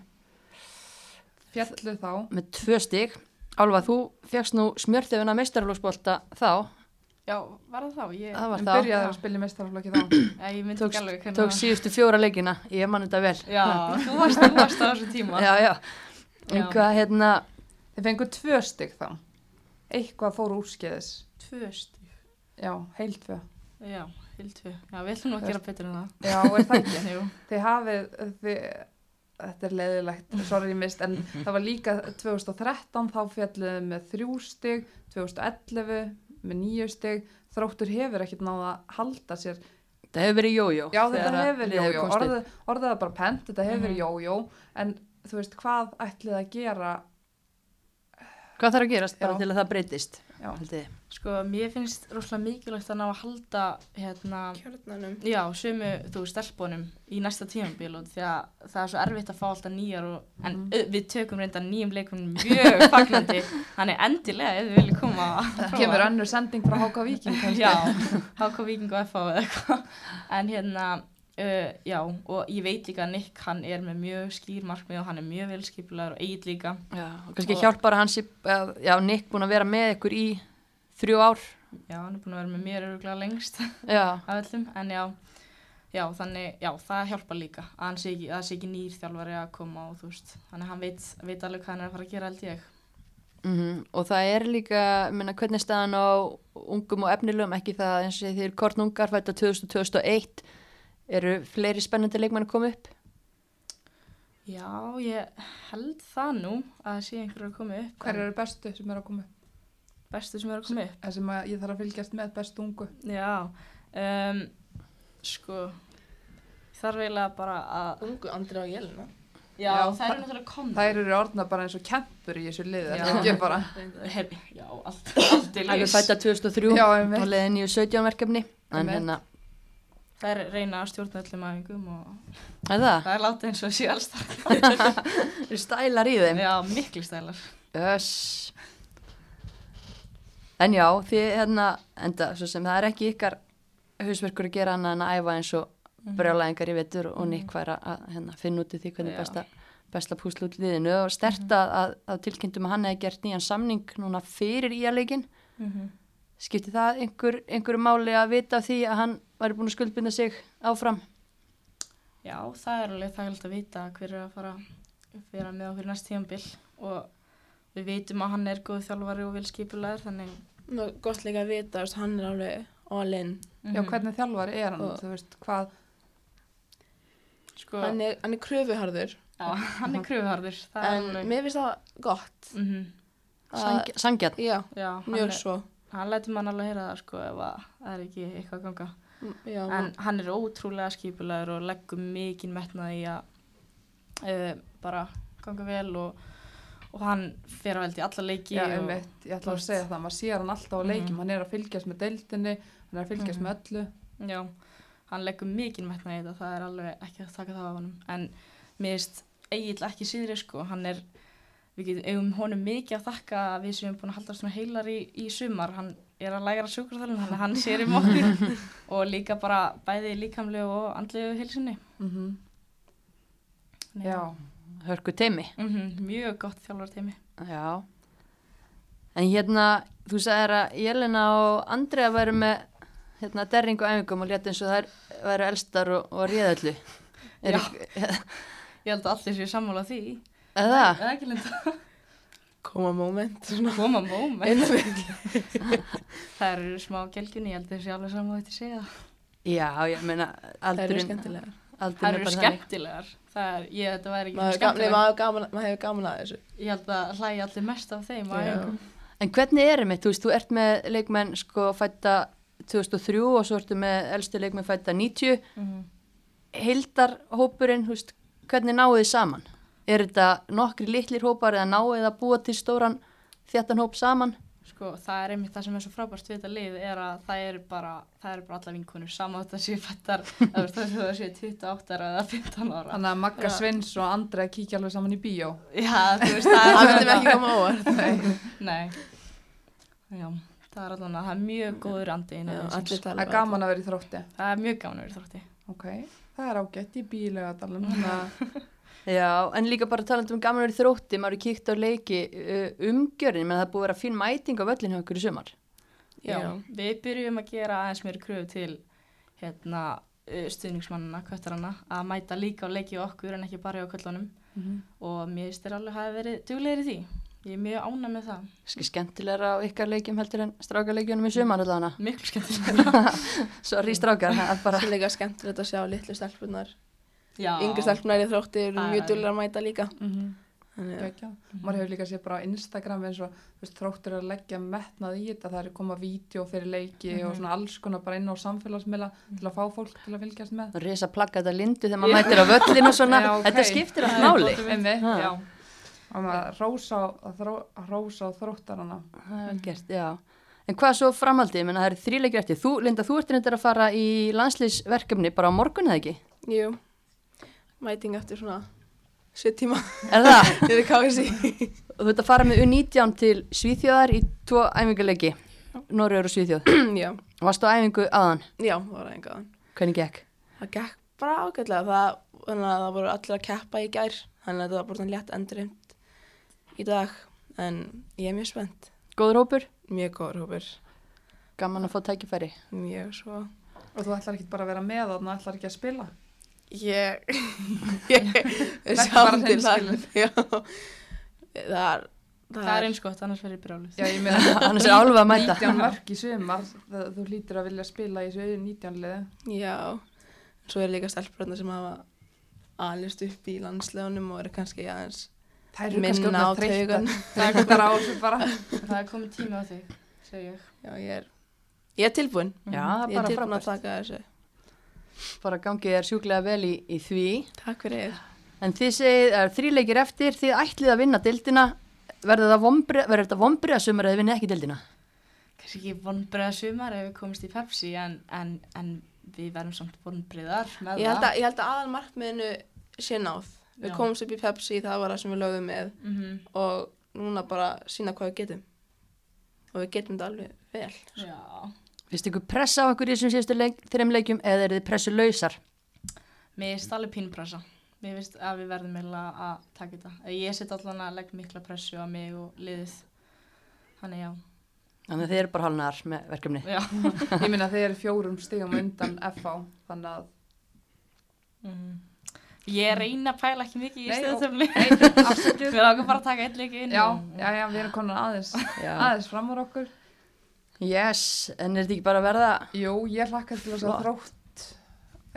fjallu þá með tvö stig. Álfa, þú fegst nú smjörþefuna meistarflóksbolta þá, Já, var það þá? Ég, það þá, byrjaði að spila í mestaraflokki þá [clears throat] já, ég myndi ekki alveg hvernig tókst síðustu fjóra leikina, ég man þetta vel. Já, þú varst, þú varst á þessu tíma. Já, já, en Já. hvað, hérna, þið fengu tvö stygg þá eitthvað fór úrskeiðis Tvö stíf. Já, heil tvö Já, heilt tvö. Já, við ætlum að gera betur en það. já, er það ekki [laughs] Jú. þið hafið þið, þetta er leiðilegt, sorry mist en það var líka 2013 þá fjalluðið með þrjú stig 2011 með nýju stig þróttur hefur ekkert náða að halda sér það hefur verið jójó. já þetta hefur liðið jójó, orðið, orðið það bara pent þetta hefur Mhm. jójó en þú veist hvað ætlið að gera Hvað þarf að gerast bara Já. til að það breytist? Já. haldið þið? Sko, mér finnst rosalega mikilvægt að ná að halda, hérna, Kjörnanum. já, sömu, þú veist, stelpunum í næsta tímabíl og því að það er svo erfitt að fá alltaf nýjar og, en mm. við tökum reynda nýjum leikunum mjög [laughs] fagnandi, þannig endilega ef þið viljið koma að prófa. kemur önnur sending frá HK Viking kannski. Já, HK Viking og FH eða eitthvað, en hérna, uh, já, og ég veit líka að Nick, hann er með mjög skýr markmið og hann er mjög velskipulegur og eigið líka. Já, og kannski hjálpar að hans, að, já, Nick búin að vera með ykkur í þrjú ár. Já, hann er búin að vera með mér öruglega lengst. [laughs] Af öllum, en já, já, þannig, já, það hjálpar líka sé ekki, það sé ekki nýr þjálfari að koma og þú veist, þannig hann veit, veit alveg hvað hann er að fara að gera held ég. mm og það er líka, minna, hvernig er staðan á ungum og efnilegum, ekki það eins og þeir kornungar fætta 2000-2001, eru fleiri spennandi leikmenn að koma upp? Já, ég held það nú að sé einhverju að koma upp. hver eru bestu sem eru að koma upp? bestu sem er að koma upp? Það sem að ég þarf að fylgjast með bestu ungu Já, um, sko, þarf eiginlega bara að, Ungu Andri á Jelina. já, Já, það eru náttúrulega komið. þær eru orðna bara eins og kempur í þessu liði það er ekki bara [laughs] já, allt, allt er Það er fætta 2003 Já, og einmitt. leiðin í 17 verkefni, en hérna, Það er reyna að stjórna öllum æfingum og er það? það er látið eins og sé alls það. [laughs] Eru stælar í þeim? Já, miklu stælar. Öss. En já, þið hérna, enda, sem það er ekki ykkar hausverkur að gera annað en að æfa eins og brjálæðingar í vetur og Nick væri að hérna, finna út í því hvernig Já. besta, besta púslu út liðinu og sterta að, að tilkynntum að hann hefði gert nýjan samning núna fyrir í að leikin. Mm Skipti það einhver, einhverju máli að vita af því að hann væri búin að skuldbinda sig áfram? Já, það er alveg þægilt að vita hver er að fara að vera með okkur næst tíambil og við veitum að hann er góð þjálfari og vel skipulegur þannig Nú, gott líka að vita, hann er alveg all in. Já, hvernig þjálfari er hann, Og- þú veist, hvað sko, Hann er, hann er kröfuharður, já, hann er kröfuharður það er en alveg mér finnst það gott. mm Sang, Sangjarn? Já, já, mjög er, svo. Hann lætur mann alveg heyra það sko ef að það er ekki eitthvað að ganga Mm, Já, en hann er ótrúlega skipulegur og leggur mikinn metnað í að uh, bara ganga vel og, og hann fer að veldi alla leiki Já, og, einmitt, ég ætla að veist. segja það, maður sér hann alltaf á Mhm. hann er að fylgjast með deildinni, hann er að fylgjast Mhm. með öllu. Já, hann leggur mikinn metna í þetta, það er alveg ekki að taka það af honum. En mér finnst Egil ekki síðri sko, hann er, við eigum honum mikið að þakka að við sem erum búin að halda svona heilar í, í sumar. Hann er að læra sjúkurþalun, þannig að hann sér um okkur [laughs] og líka bara bæði líkamlegu og andlegu heilsunni. Mm Nei. Já, Hörku teimi? Mhm, mjög gott þjálfarteimi. Já. En hérna, þú sagðir að Jelena og Andrea væru með hérna, derring og æfingum og létt eins og þær væru elstar og, og réðallu. Já. [laughs] Ég held að allir séu sammála því. Eða? Eða ekki linda. Koma moment svona. Koma moment. Við. [laughs] Það eru smá gelgjunni, ég held að það sé alveg saman að þetta segja það. Já, ég meina Það eru skemmtilegar. Það er eru skemmtilegar. Það er, ég, þetta væri ekki skemmtilegar. maður hefur gaman, maður hefur gaman að þessu. Ég held að hlæja allir mest af þeim. En hvernig er einmitt, þú veist, þú ert með leikmenn sko fætta 2003 og svo ertu með elstu leikmenn fætta 90. Mhm. Hildarhópurinn, þú veist, hvernig náðu þið saman? Er þetta nokkri litlir hópar eða þið að búa til stóran þjættan hóp saman? Sko, það er einmitt það sem er svo frábært við þetta lið er að það eru bara, það eru bara alla vinkonur sama þetta séu fættar, það er það séu 28 ára eða 15 ára. Þannig að Magga Já. Svins og Andrea kíkja alveg saman í bíó. Já, þú veist, það er Það mér ekki koma óvart. [laughs] Nei. Já, það er að það er mjög góður andi Já, Það tala er gaman að vera í þrótti. Það er mjög gaman að vera í þrótti. Ok, það er ágætt í bílega að tala um hérna. Já, en líka bara talandi um að í þrótti, maður er kíkt á leiki uh, umgjörðin, menn það búið að vera fín mæting á völlin hjá okkur í sumar. Já, Já. við byrjum að gera aðeins meiri kröfu til hérna uh, stuðningsmannana, köttarana, að mæta líka á leiki okkur en ekki bara á köllunum Mhm. og mér finnst þér alveg hafi verið duglegir í því. Ég er mjög ánað með það. Ski skemmtilegra á ykkar leikjum heldur en strákaleikjunum í sumar allavega. Miklu skemmtilega. [laughs] [laughs] Sorry strákar, það er bara... Það er líka skemmtilegt að sjá litlu stelpunar. Já. Yngri stelpunar í þrótti eru Það mjög er- dullar að mæta líka. Mhm. Þannig að Gekja. Maður hefur líka séð bara á Instagram eins og þú veist, þróttur að leggja metnað í þetta. Það er koma vídeo fyrir leiki og Mhm. svona alls konar bara inn á samfélagsmiðla til að fá fólk til að fylgjast með. Risa plakka þetta lindu þegar maður mætir á völlin og svona. Já, ok. Þetta skiptir allt er máli. já. Og maður rósa á, á þróttarana. Það er vel gert, já. En hvað svo framhaldið? Það eru þríleikir eftir. Þú, Linda, þú ert reyndar að fara í landslýsverkefni bara á morgun eða ekki? Jú, mæting eftir svona 7 tíma Er það? [laughs] niður KSI. Og þú ert að fara með U19 til Svíþjóðar í tvo æfinguleiki. Norröður og Svíþjóð. [clears throat] já, Varstu á æfingu aðan? já, það var einhverðan. Hvernig gekk? Það gekk bara ágætlega. Það, það voru allir að keppa í gær. Þannig að bara svona létt endurimt í dag. En ég er mjög spennt. Góður hópur? Mjög góður hópur. Gaman að fá tækifæri. Mjög svo. Og þú ætlar ekki bara að vera með og þú ætlar ekki að spila. Ég, [laughs] ég, sjáum til það. Já, það er, Það er eins gott, annars verður ég brjálið. Já, ég meina, Annars er álfa að mæta. 19 mörg í sumar, það, þú hlýtur að vilja spila í þessu 19 liði. Já, svo er líka stelpurna sem hafa alist upp í landslegunum og eru kannski aðeins Það eru kannski minna á taugan. Það er [laughs] er komið tími á þig, segi ég. Já, ég er, ég er tilbúin. Já, Ég er bara tilbúin að taka þessu. Bara gangið er sjúklega vel í, í því. Takk fyrir. En þið segið, það er þríleikir eftir, þið ætlið að vinna dildina. Verður þetta vombrið að sumar eða þið vinna ekki dildina? Kannski ekki vonbreiða sumar ef við komumst í Pepsi en, en, en við verðum samt vonbreiðar með Ég held það. að, ég held að aðal markmiðinu sé náð. Við Já. komumst upp í Pepsi, það var það sem við lögðum með Mm -hmm. og núna bara sína hvað við getum. Og við getum þetta alveg vel. Já. Finnst ykkur pressa á ykkur í þessum síðustu leik, þreim leikjum eða eru þið pressu lausar? Mér finnst alveg pínpressa. Mér finnst að við verðum eiginlega að taka þetta. Ég set allan að leggja mikla pressu á mig og liðið. Þannig já. Þannig að þið eru bara hálnaðar með verkefni. Já. [laughs] Ég meina þeir eru fjórum stigum undan FH, þannig að Mm. Ég reyna að pæla ekki mikið í afsakið. Við ákveðum bara að taka einn leik inn. Já, já, já, við erum konar aðeins, Já. aðeins fram úr okkur. Yes, en er þetta ekki bara að verða? Jú, ég hlakka til að Flott. þrótt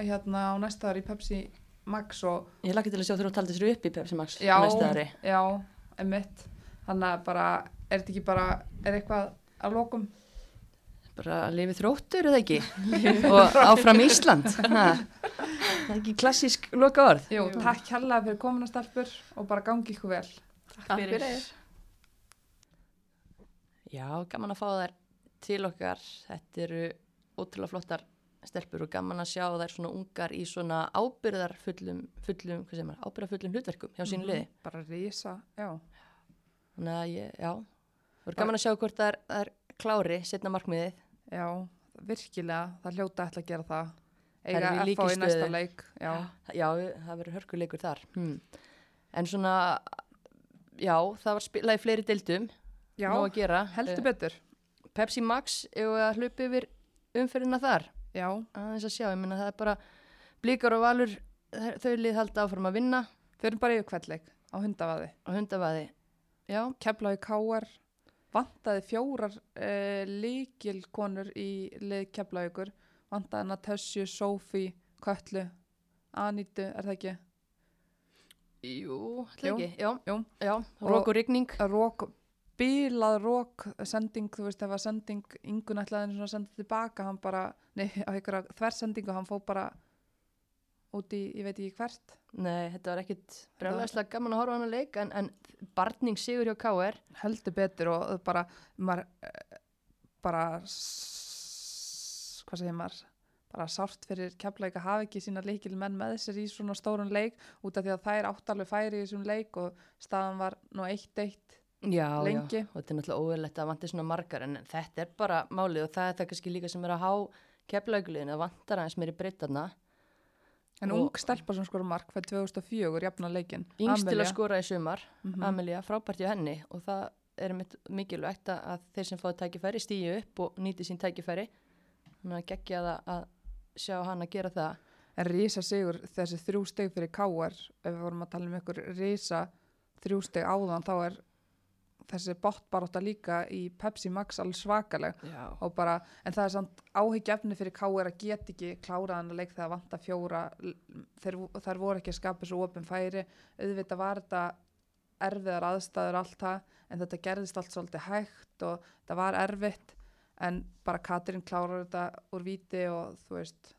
hérna á næsta ári í Pepsi Max og Ég lakka til að sjá að talda sér upp í Pepsi Max já, næsta ári. já, emitt. Þannig að bara, er þetta ekki bara, er eitthvað að lokum? Bara lifið þróttur eða ekki? [laughs] og áfram Ísland. Ha. [laughs] Það er ekki klassísk loka orð. Jú, Jú. takk hérlega fyrir komuna stelpur og bara gangi ykkur vel. Takk fyrir. Já, gaman að fá þær til okkar. Þetta eru ótrúlega flottar stelpur og gaman að sjá þær svona ungar í svona ábyrðarfullum, fullum, hvað segir maður, ábyrðarfullum hlutverkum hjá sínu liði. Bara rísa, já. Þannig að ég, já, það er gaman að sjá hvort það er, það er klári, setna markmiðið. Já, virkilega, það hljóta ætla að gera það. Eiga í FH í næsta leik, já. Já, það verður hörkuleikur þar. Hmm. En svona, já, það var spilað í fleiri deildum. Já, að heldur Eh, betur. Pepsi Max, að hlupi yfir umferðina þar. Já, Aðeins að sjá, ég minna það er bara blíkar og valur, þau- þau lið halda áfram að vinna fyrir bara yfir kveldleik á hundavaði. á hundavaði. Já, Keflaði Káar vantaði fjórar uh, líkilkonur í lið Keflavíkur. Vantaði Natasju, Sofí, Köllu, Anítu, er það ekki? jú, ætla Jú, ekki, já, jú. já, Og- rók og rigning. Rók, bílað rók sending, þú veist, ef að sending yngun ætlaði einu svona að senda tilbaka hann bara, nei, á einhverja þversendingu hann fór bara út í, ég veit ekki hvert. Nei, þetta var ekkit brjálæðislega gaman að horfa á hana leik en, en barning sigur hjá KR heldur betur og bara maður bara hvað segir maður? Bara sárt fyrir að hafa ekki sína leikil menn með sér í svona stórun leik út af því að það er áttalveg færi í þessum leik og staðan var nú eitt eitt Já, Lengi. já, og þetta er náttúrulega óverlegt að vanti svona margar en þetta er bara málið og það er það kannski líka sem er að há keflaugulegin að vantar aðeins meiri breytarna en Og- ung stelpa sem skora mark fyrir 2004 jafna leikin yngst til að skora í sumar. Mhm. Amelía, frábært hjá henni og það er mikilvægt að- að þeir sem fáið tækifæri stíu upp og nýti sín tækifæri. Þannig að geggja það að sjá hann að gera það. En rísa sigur þessi þrjú steg fyrir káar ef við vorum að tala um ykkur rísa þrjú steg áðan þá er þessi bóttbaróta líka í Pepsi Max alveg svakaleg bara, en það er samt áhyggjefni fyrir K.R. að geta ekki kláraðan að leik þegar vanta fjóra þeir, þær voru ekki að skapa svo opin færi auðvitað var þetta erfiðar aðstæður allt það en þetta gerðist allt svolítið hægt og það var erfitt en bara Katrín klárar þetta úr víti og þú veist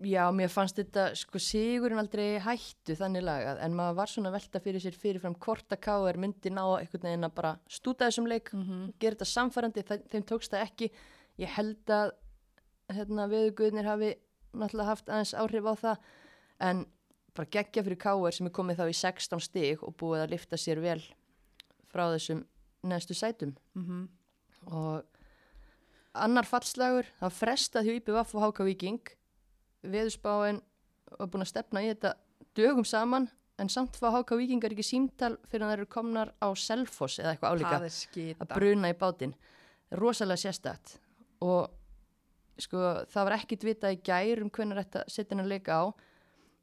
Já, mér fannst þetta sko sigurinn aldrei hættu þannig lagað en maður var svona velta fyrir sér fyrirfram hvort að K.R. myndi ná einhvern veginn að bara stúta þessum leik, -hmm. gera þetta samfærandi, þeim tókst það ekki. Ég held að hérna, veðuguðnir hafi náttúrulega haft aðeins áhrif á það en bara geggja fyrir K.R. sem er komið þá í 16 stig og búið að lifta sér vel frá þessum neðstu sætum Mm og annar fallslagur, það frestað hjá IPVF og HK Viking veðurspáin var búin að stefna í þetta dögum saman en samt fá HK Vikingar ekki símtal fyrir að það eru komnar á Selfoss eða eitthvað álíka. Að bruna í bátinn. Rosalega sérstætt og sko það var ekkit vita í gær um hvernig þetta setja hennar leika á.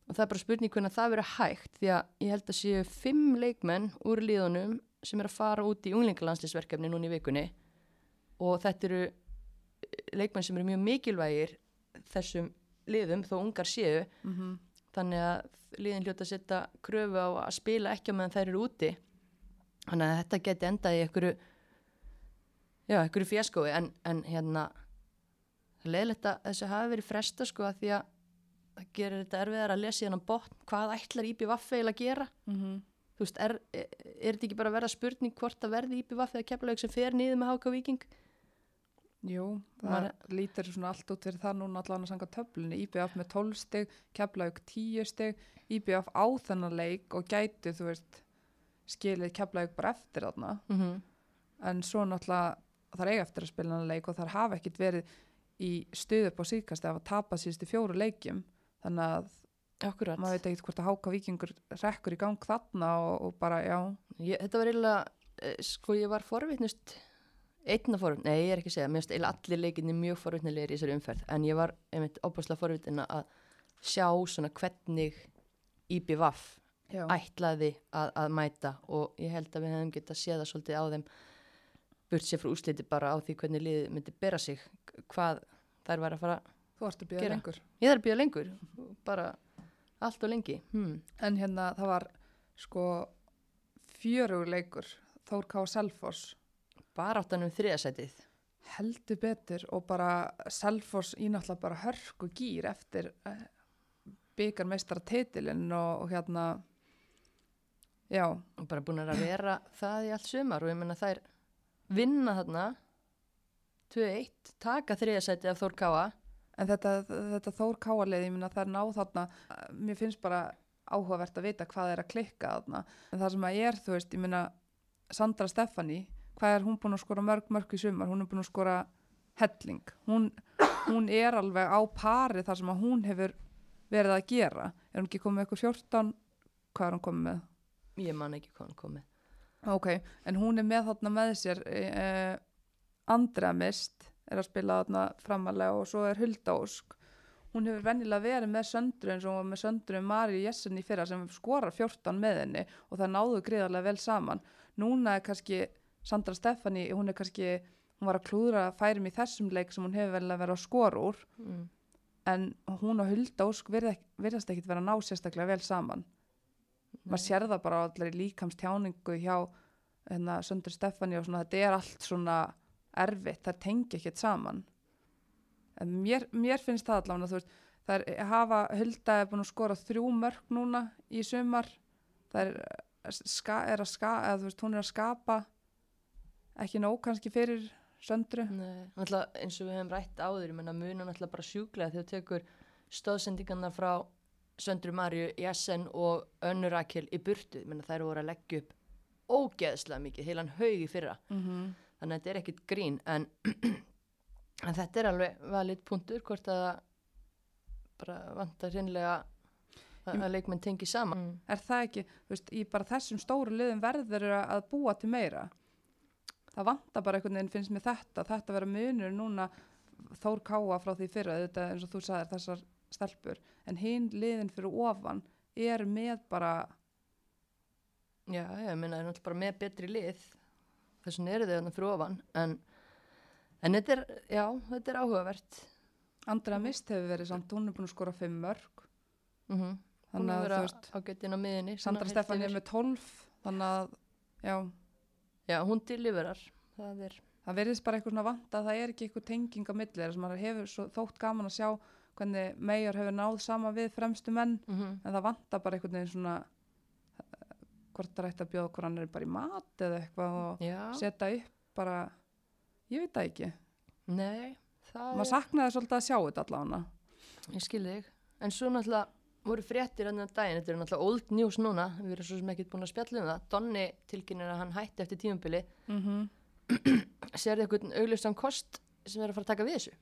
Og það er bara spurning hvernig það verður hægt því að ég held að séu fimm leikmenn úr liðunum sem er að fara út í unglingalandslisverkefni núna í vikunni. Og þetta eru leikmenn sem eru mjög mikilvægir þessum liðum þó ungar séu mm þannig að liðin hljóta að setja kröfu á að spila ekki á meðan þær eru úti. Þannig að þetta geti endað í einhverju já, einhverju fjaskói en, en hérna það er leiðilegt að þessu hafi verið fresta sko að því að það gerir þetta erfiðar að lesa í hann botn. Hvað ætlar Íbí Vaffeil að gera? -hmm. þú veist, er, er, er þetta ekki bara að vera spurning hvort að verði Íbí Vaffeil að kepla sem fer niður með Háka Víking Jú, það lítur svona allt út fyrir það núna allan að sanga töflunni, IBF með 12 stig, Keflavík 10 stig, IBF á þennan leik og gæti, þú veist, skilið Keflavík bara eftir þarna, mm -hmm. en svo náttúrulega þar eiga eftir að spila þennan leik og þar hafa ekkit verið í stuð upp á síðkast ef að tapa síðustu fjóru leikjum, þannig að Akkurat maður veit ekkit hvort að háka vikingur rekkur í gang þarna og, og bara, já, Ég, þetta var eiginlega, eh, sko ég var forvitnust, einna forvitn, nei ég er ekki að segja, mér finnst eiginlega allir leikinni mjög forvitnilegir í þessari umferð, en ég var einmitt óbúslega forvitna að sjá svona hvernig IBVF ætlaði að, að mæta og ég held að við hefum getað séð það svolítið á þeim burt sér frá úsliti bara á því hvernig liðið myndi bera sig, hvað þær var að fara, þú ert að Gera. lengur. ég þarf að býða lengur, bara allt og lengi, hmm. En hérna það var sko fjörugur leikur Þór K. Selfoss bara áttan um þriðasætið. heldur betur og bara Selfoss í náttúrulega bara hörku gýr eftir uh, byggarmeistara titilinn og, og hérna já, og bara búin að vera það í allt sumar og ég menna þær vinna þarna 2-1, taka þriðasæti af Þór Káa en þetta, þetta Þór K. leið, ég minna það er náð þarna eh, mér finnst bara áhugavert að vita hvað er að klikka þarna en það sem að ég er, þú veist, ég minna Sandra Stefani, hvað er hún búin að skora mörg mörg í sumar, hún er búin að skora helling, hún, hún er alveg á pari þar sem að hún hefur verið að gera, er hún ekki komið með eitthvað 14 hvað er hún komið með? ég man ekki hvað hann komið Ok, en hún er með þarna með sér uh, Andrea Mist er að spila þarna framalega og svo er Hulda Ósk. Hún hefur venjulega verið með söndru eins og hún var með söndru Mari Jessen í fyrra sem skorar 14 með henni og það náðu gríðarlega vel saman. Núna er kannski Sandra Stefani, hún er kannski hún var að klúðra færum í þessum leik sem hún hefur vel að vera að skora úr. Mm. en hún og Hulda Ósk virða- virðast ekkit vera að ná sérstaklega vel saman. Maður sér það bara allir líkamstjáningu hjá hérna, Söndur Stefani og svona þetta er allt svona erfitt, það tengi ekkert saman. En mér, mér finnst það allavega þú veist, það er hafa Hulda er búin að skora þrjú mörg núna í sumar. Það er, eh, ska, er að ska, eða veist, hún er að skapa ekki nóg kannski fyrir Söndru. Nei, náttúrulega eins og við hefum rætt áður, ég menna muna náttúrulega bara sjúklega þegar þú tekur stóðsendingarna frá Söndru Marju, Jessen og Önnur Rakel í burtu, ég menna þær voru að leggja upp ógeðslega mikið, heilan haug í fyrra, mm -hmm. þannig að þetta er ekkit grín, en, [clears throat] en þetta er alveg valið punktur, hvort að bara vantar hreinlega að, leikmenn tengi saman. Er það ekki, þú veist, í bara þessum stóru liðum verður að búa til meira það vantar bara einhvern veginn finnst mér þetta, þetta vera munur núna Þór Káa frá því fyrra þetta eins og þú sagðir þessar stelpur en hinn liðin fyrir ofan er með bara Já, ég meina, það er náttúrulega bara með betri lið, þess vegna eru þau þarna fyrir ofan, en, en þetta er, já, þetta er áhugavert. Andra Mist hefur verið samt, hún er búin að skora fimm mörg Mm -hmm. þannig að þú veist, á getinn á miðinni. Sandra heilt er með 12 þannig að, já Já, hún deliverar, það er, það verðist bara eitthvað svona vant að það er ekki eitthvað tenging á milli þess að maður hefur svo þótt gaman að sjá hvernig Meijor hefur náð sama við fremstu menn mm en það vantar bara einhvern veginn svona eh, hvort það ætti að bjóða hvort hann er bara í mat eða eitthvað og já, setja upp bara, ég veit það ekki. Nei, það maður saknaði svolítið að sjá þetta allavega. Ég skil þig. En svo náttúrulega voru fréttir annar daginn, þetta er náttúrulega old news núna, við erum svo sem ekki búin að spjalla um það. Donni tilkynir að hann hætti eftir tímubili, mm -hmm. [clears throat] sér þið eitthvað augljósan kost sem er að fara að taka við þessu?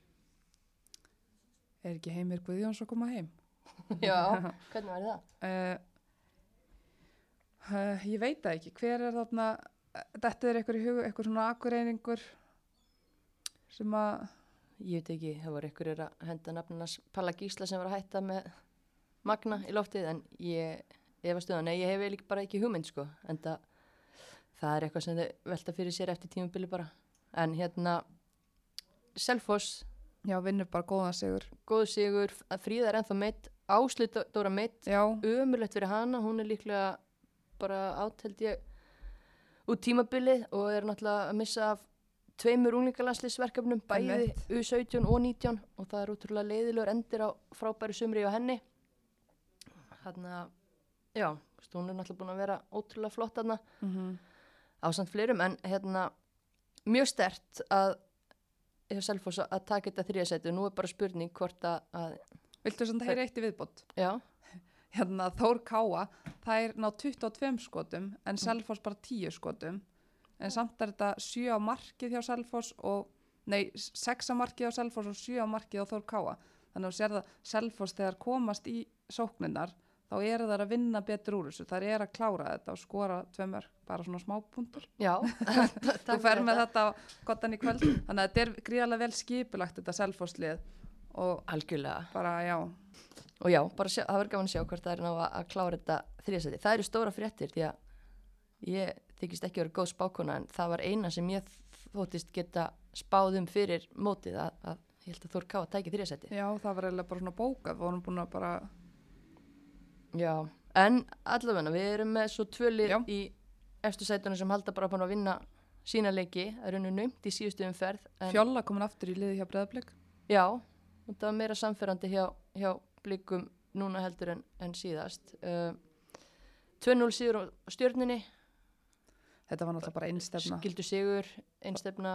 er ekki Heimir Guðjóns að koma heim [laughs] Já, [laughs] hvernig var það? uh, uh, ég veit það ekki hver er þarna þetta er eitthvað í hug, eitthvað svona akureyningur sem að Ég veit ekki, það voru ykkur að henda nafninas Palla Gísla sem var að hætta með Magna í loftið en ég efast um það, nei ég hef eiginlega bara ekki hugmynd sko en það, það er eitthvað sem þau velta fyrir sér eftir tímubili bara. En hérna Selfoss, já, vinnur bara góðan sigur. Góð sigur Fríða er ennþá meitt, Áslut Dóra meitt já, ömulegt fyrir hana, hún er líklega bara áteld ég út tímabilið og er náttúrulega að missa af tveimur unglingalanslisverkefnum bæði Einmitt. U17 og 19 og það er útrúlega leiðilegur endir á frábæri sumri á henni þannig að já, hún er náttúrulega búin að vera ótrúlega flott þarna. Mm á samt fleirum en hérna mjög stert að hjá Selfoss að taka þetta þriðasæti og nú er bara spurning hvort að, að viltu sem það er eitt í viðbót? Já, [laughs] hérna Þór Káa það er ná 22 skotum en Selfoss bara 10 skotum. En samt er þetta 7 á markið hjá Selfoss og, nei 6 á markið hjá Selfoss og 7 á markið á Þór Káa. Þannig að þú sér það Selfoss þegar komast í sókninnar þá eru þær að vinna betur úr þessu. Þær eru að klára þetta og skora tveimur bara svona smá punktur já. [laughs] Þú fer með þetta. á gottan í kvöld. Þannig að þetta er gríðarlega vel skipulagt þetta Selfosslið og algjörlega. bara já. Og já, bara sjá, það verður gaman að sjá hvort það er ná að, að klára þetta þriðasæti. Það eru stóra fréttir því að ég þykist ekki að vera góð spákona en það var eina sem ég þóttist geta spáð um fyrir mótið að, að ég held að Þór Ká að tæki þriðasæti. Já, það var eiginlega bara svona bókað, við vorum búin að bara, Já, en allavega við erum með svo tvölið Já. í eftir sætunum sem halda bara að vinna sína leiki, það er unnu naumt í síðustu umferð. En, fjolla komin aftur í liði hjá Breðablík. Já, það var meira samferðandi hjá, hjá blikum núna heldur en, en síðast. Uh, 2-0 síður á stjörninni, Þetta var náttúrulega bara einstefna. skildu sigur, einstefna,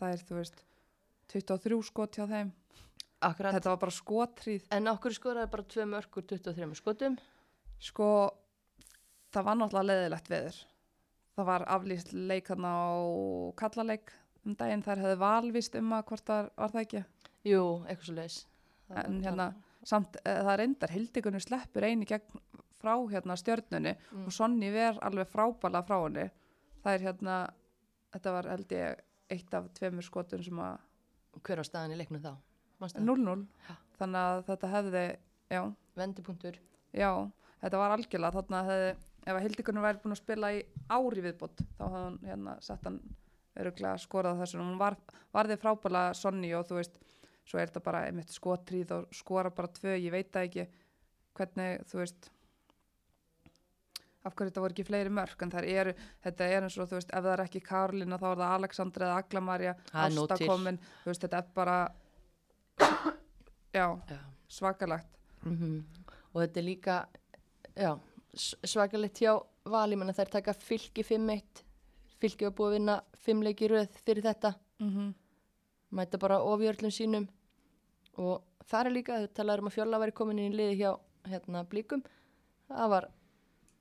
Það er, þú veist, 23 skot hjá þeim. Akkurat. Þetta var bara skotrýð. En okkur skoraði bara tvö mörgur 23 skotum. Sko, það var náttúrulega leðilegt veður. Það var aflýst leik þarna á kallaleik um daginn. Þær hefði valvist um að hvort það var það ekki. Jú, eitthvað svo leiðis. En hérna, samt, uh, það reyndar, hildikunni sleppur eini gegn frá hérna stjörnunni Mm. og Sonni ver alveg frábæla frá henni það er hérna þetta var held ég eitt af tveimur skotum sem að Hver á staðan í leiknum þá? Manstu það? 0-0 Já. þannig að þetta hefði Vendipunktur. já, þetta var algjörlega þarna hefði, ef að Hildikunum væri búin að spila í ári viðbót þá hefði hann hérna sett hann öruglega skorað þessu hún var, varði frábæla Sonny og þú veist svo er þetta bara einmitt skotríð og skora bara tvö, ég veit það ekki hvernig, þú veist af hverju þetta voru ekki fleiri mörg en eru, þetta er eins og þú veist ef það er ekki Karolina þá er það Alexandra eða Aglamarja, Það er nóg Ásta til. komin þú veist þetta er bara já, Já. svakalagt Mm Og þetta er líka, já, svakalegt hjá vali, menn að þær taka fylki 5-1. Fylki var búið að vinna 5 leiki röð fyrir þetta. mm -hmm. Mæta bara ofjörlum sínum. Og það er líka, þau talaður um að fjóla væri komin inn í liði hjá hérna, blíkum. Það var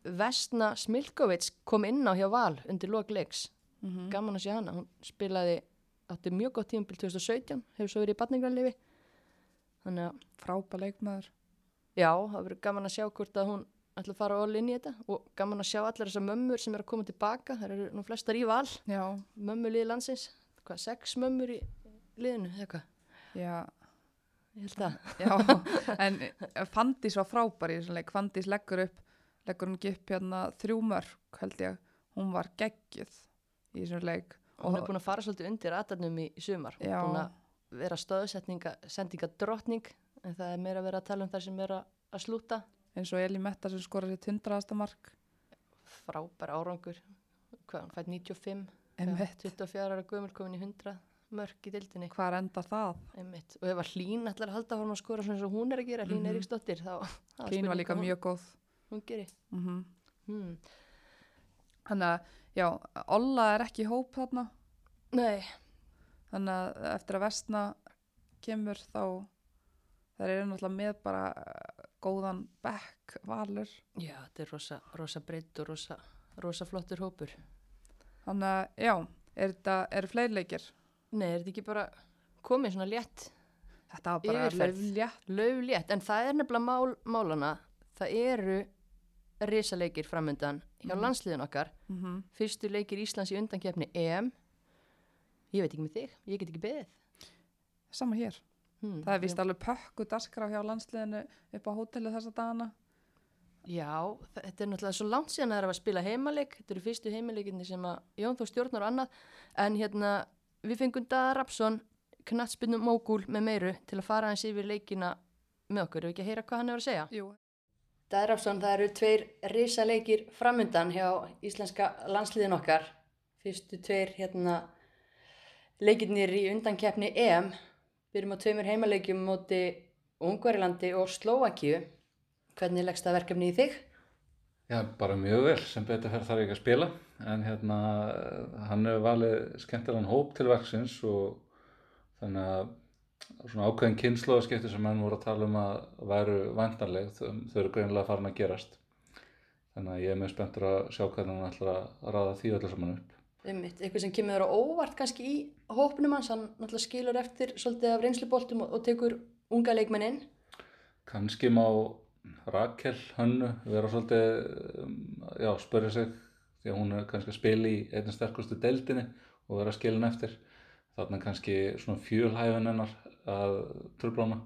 Vesna Smilkovits kom inn á hjá val undir lok leiks. Mhm. Gaman að sé hana. Hún spilaði, átti mjög gott tímabil 2017, hefur svo verið í batningarlifi. Þannig að frábæð leikmaður Já, það verður gaman að sjá hvort að hún ætla að fara all inn í þetta og gaman að sjá allar þessar mömmur sem er að koma tilbaka. Það eru nú flestar í val, já, mömmu liði landsins. Hvað, sex mömmur í liðinu, eða hvað? já, Ég held það. já en eh, Fandís var frábær í þessum leik Fandís leggur upp, leggur hún ekki upp hérna þrjú mörg held ég hún var geggjuð í þessum leik Og hún er búin að fara svolítið undir atarnum í, sumar. Hún er búin að vera stöðsetninga, sendinga drottning, en það er meira að vera að tala um þar sem er að, að slúta. eins og Eli Metta sem skorar sitt hundraðasta mark Frábær árangur. Hvað, hún fætt 95, Einmitt. 24 ára gömul komin í 100 mörg í dildinni. hvar enda það? Einmitt. Og ef að Hlín ætlar að halda fórum að skora svona eins og hún er að gera, Hlín Mhm. Eiríksdóttir, þá... þá er Klín var líka hvað hún- mjög góð Hún gerir. mm Hmm. þannig að, já, Olla er ekki hóp þarna Nei, þannig að eftir að vestna kemur þá það er náttúrulega með bara eh, góðan bekk valur já, þetta er rosa, rosa breytt og rosa, rosa flottur hópur. þannig að, já, er þetta eru fleiri leikir? Nei, er þetta ekki bara komið svona létt, Þetta var bara löflétt löflétt, en það er nefnilega mál, málana, það eru risaleikir framöndan hjá Mhm. landsliðin okkar, mm -hmm. fyrstu leikir Íslands í undankefni EM, ég veit ekki með þig, ég get ekki beðið. Sama hér. Hmm. Það er vist alveg pökku daskra hjá landsliðinu upp á hótelu þessa dagana. Já, þetta er náttúrulega svo langt síðan að það er að spila heimaleik, þetta eru fyrstu heimaleikindi sem að Jón þó stjórnar og annað, en hérna við fengum Daða Rapsson, knattspinnum mógúl með meiru til að fara hans yfir leikina með okkur, ef ekki að heyra hvað hann er að segja. Jú. Daða Rapsson, það eru tveir risaleikir framundan hjá íslenska landsliðin okkar, fyrstu tveir hérna leikirnir í undankeppni EM, byrjum á tveimur heimaleikjum móti Ungverilandi og Slóakíu, hvernig leggst það verkefni í þig? Já, bara mjög vel, sem betur þarf ég ekki að spila, en hérna, hann hefur valið skemmtilegan hóp til verksins og þannig að svona ákveðin kynnslóðaskipti sem hann voru að tala um að væru vantanleg, þau, þau eru greinilega farin að gerast. Þannig að ég er mjög spenntur að sjá hvernig hann ætlar að ráða því öllu saman upp. Einmitt, eitthvað sem kemur á óvart kannski í hópnum hans, hann náttúrulega skilur eftir svolítið af reynsluboltum og, og tekur unga leikmenn inn. Kanski má Rakel Hönnu vera svolítið, um, já, spörja sig því að hún er kannski að spila í einnig sterkustu deildinni og vera skilin eftir. Þarna kannski svona fjölhæfin hennar að tröflána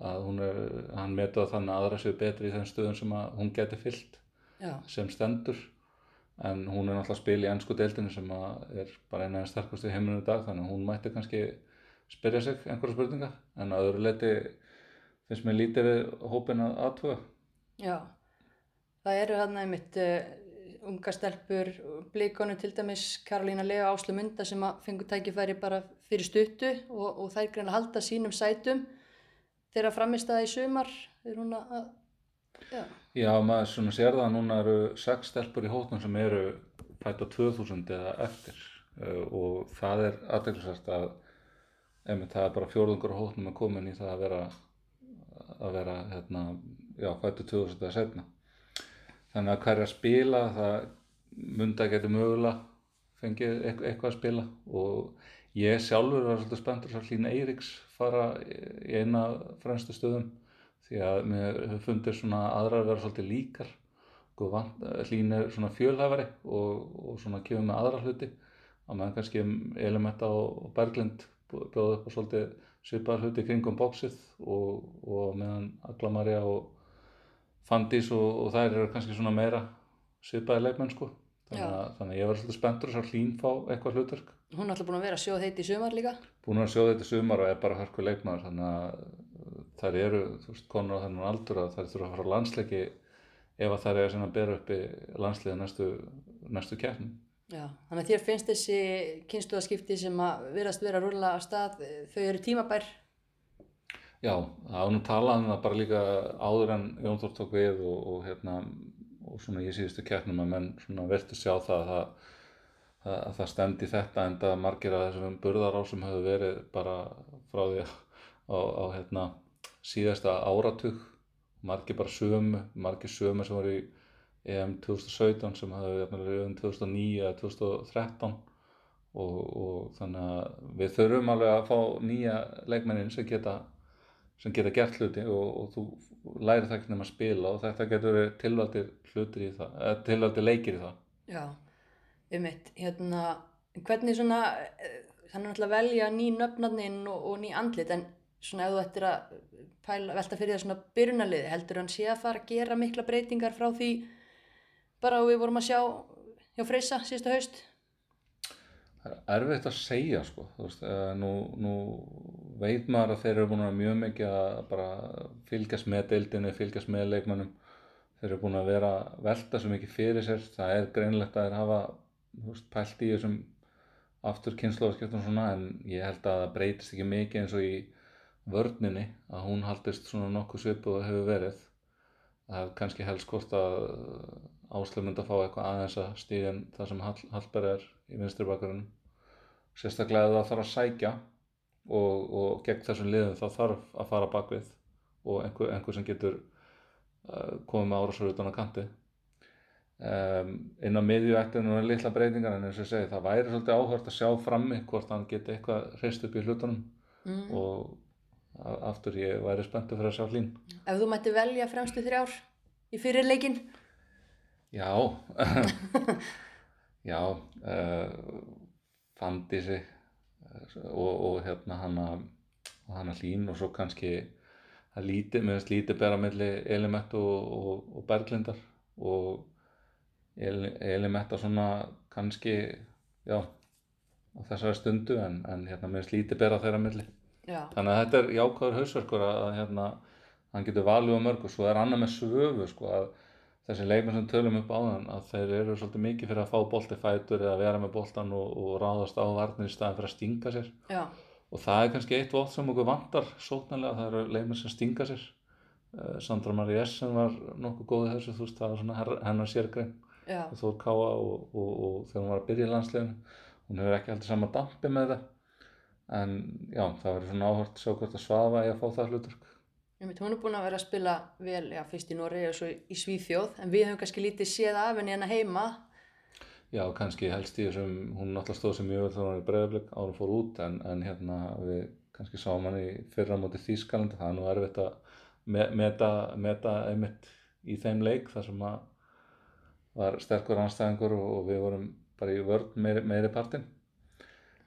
að hún er, hann metu að þannig að aðra séu betri í þeim stöðum sem að hún geti fyllt Já. sem stendur en hún er náttúrulega að spila í ennsku deildinni sem að er bara eina af þeim sterkustu í heiminum í dag þannig að hún mætti kannski spyrja sig einhverja spurninga. En að öðru leiti finnst mér lítið við hópin að aðtuga. Já, það eru hann einmitt uh, unga stelpur, blíkonu til dæmis Karolína Lea Áslu Munda sem að fengu tækifæri bara fyrir stuttu og, og þær greina halda sínum sætum þeirra framist að í sumar. Er hún að, já, Já, maður svona sér það að núna eru sex stelpur í hótnum sem eru fætt á 2000 eða eftir. Uh, og það er aðeinsvært að einmitt, það er bara fjórðungur á hótnum að komin í það að vera að vera hérna, já, fættu 2000 eða setna þannig að hverja spila það munda getur mögulega fengið eitthvað, eitthvað að spila. Og ég sjálfur var svolítið spenntur að Hlín Eiríks fara í eina fremstu stöðum því að mér fundið svona aðrar vera svolítið líkar. Okkur vant, hlín er svona fjölhæfari og, og svona kemur með aðra hluti. Að meðan kannski Elementa og og Berglind bjóða upp á svolítið svipaðar hluti kringum bóksið og, og meðan Aglamarja og Fandís og, og þær eru kannski svona meira svipaði leikmenn sko. Þannig að, þannig að ég var svolítið spenntur að hlín fá eitthvað hlutverk. Hún er alltaf búin að vera sjóð heit í sumar líka. búin að sjóða þetta í sumar og er bara hörku leikmaður þannig að þær eru þú veist, konur á þennan aldur að þær þurfa að fara á landsleiki ef að þær eru að bera upp í landsliði næstu, næstu keppni Já, þannig að þér finnst þessi kynnstuðaskipti sem að viðrast vera að rúlla af stað, þau eru tímabær. Já, það var nú talað um það bara líka áður en Jón Þór tók við og, og hérna og svona í síðustu keppnum að menn svona verðtu sjá það að það, að, að það stemdi þetta en það margir af þessum burðarásum höfðu verið bara frá því á, á hérna síðasta áratug margir bara sömu, margir sömu sem voru í EM 2017 sem hafði verið um 2009 eða 2013 og, og þannig að við þurfum alveg að fá nýja leikmennin sem geta sem geta gert hluti og, og þú lærir það ekki nema að spila og þetta getur verið tilvaldir hlutir í það, eða tilvaldir leikir í það. Já, um eitt, hérna, hvernig svona, eh, þannig að velja ný nöfnarninn og, og ný andlit, en svona ef þú ættir að pæla, velta fyrir það svona byrjunarliði, heldur hann sé að fara að gera mikla breytingar frá því bara við vorum að sjá hjá Freysa síðustu haust? Það er erfitt að segja sko, veist, eh, nú, nú veit maður að þeir eru búin að mjög mikið að bara fylgjast með deildinni, fylgjast með leikmannum, þeir eru búin að vera velta svo mikið fyrir sér, það er greinlegt að þeir hafa, veist, pælt í þessum aftur kynnslóðaskiptum svona, en ég held að það breytist ekki mikið eins og í vörninni, að hún haldist svona nokkuð svipuð og hefur verið, það er kannski helst hvort að Áslöf myndi að fá eitthvað aðeins að stíðin það sem Hall, Hallberg er í vinstri bakgrunum. Sérstaklega ef það þarf að sækja og, og gegn þessum liðum þá þarf að fara bakvið og einhver, einhver sem getur uh, komið með árásur utan á kanti. Um, inn á miðju ætti nú er litla breytingar en eins og ég segi það væri svolítið áhört að sjá frammi hvort hann geti eitthvað hreist upp í hlutunum Mm. og aftur ég væri spenntur fyrir að sjá hlín Ef þú mætti velja fremstu þrjár í fyrirleikin? Já, [laughs] já, uh, Fandísi uh, og, og hérna hana, og hana Hlín og svo kannski það lítið, mér finnst lítið bera milli Elimett og, og, og Berglindar og El, Elimetta svona kannski, já, á þessari stundu en, en hérna finnst lítið bera þeirra milli. Já, Þannig að þetta er jákvæður hausverkur að, að hérna, hann getur valið á mörg og svo er annað með svöfu sko að þessi leikmenn sem tölum upp á þann að þeir eru svolítið mikið fyrir að fá bolti fætur eða vera með boltan og, og ráðast á varnir í staðin fyrir að stinga sér. Já, og það er kannski eitt vótt sem okkur vantar sóknarlega, það eru leikmenn sem stinga sér. Uh, Sandra Marie Essen var nokkuð góð í þessu, þú veist, það var svona hennar sérgrein, Þór Káa og, og, og þegar hún var að byrja í landsleginu hún hefur ekki heldur sama dampi með það en já, það verður svona áhört að sjá hvort að svafa í að fá það hlutverk hún er búin að vera að spila vel, já, fyrst í Noregi og svo í Svíþjóð, en við höfum kannski lítið séð af henni hérna heima. Já, kannski helst í þessum, hún náttúrulega stóð sem mjög vel þegar hún var í breiðablik árum fór út en, en hérna við kannski sáum hann í fyrra móti Þýskaland það er nú erfitt að me meta, meta einmitt í þeim leik þar sem að var sterkur anstæðingur og, við vorum bara í vörn meiri, meiri partinn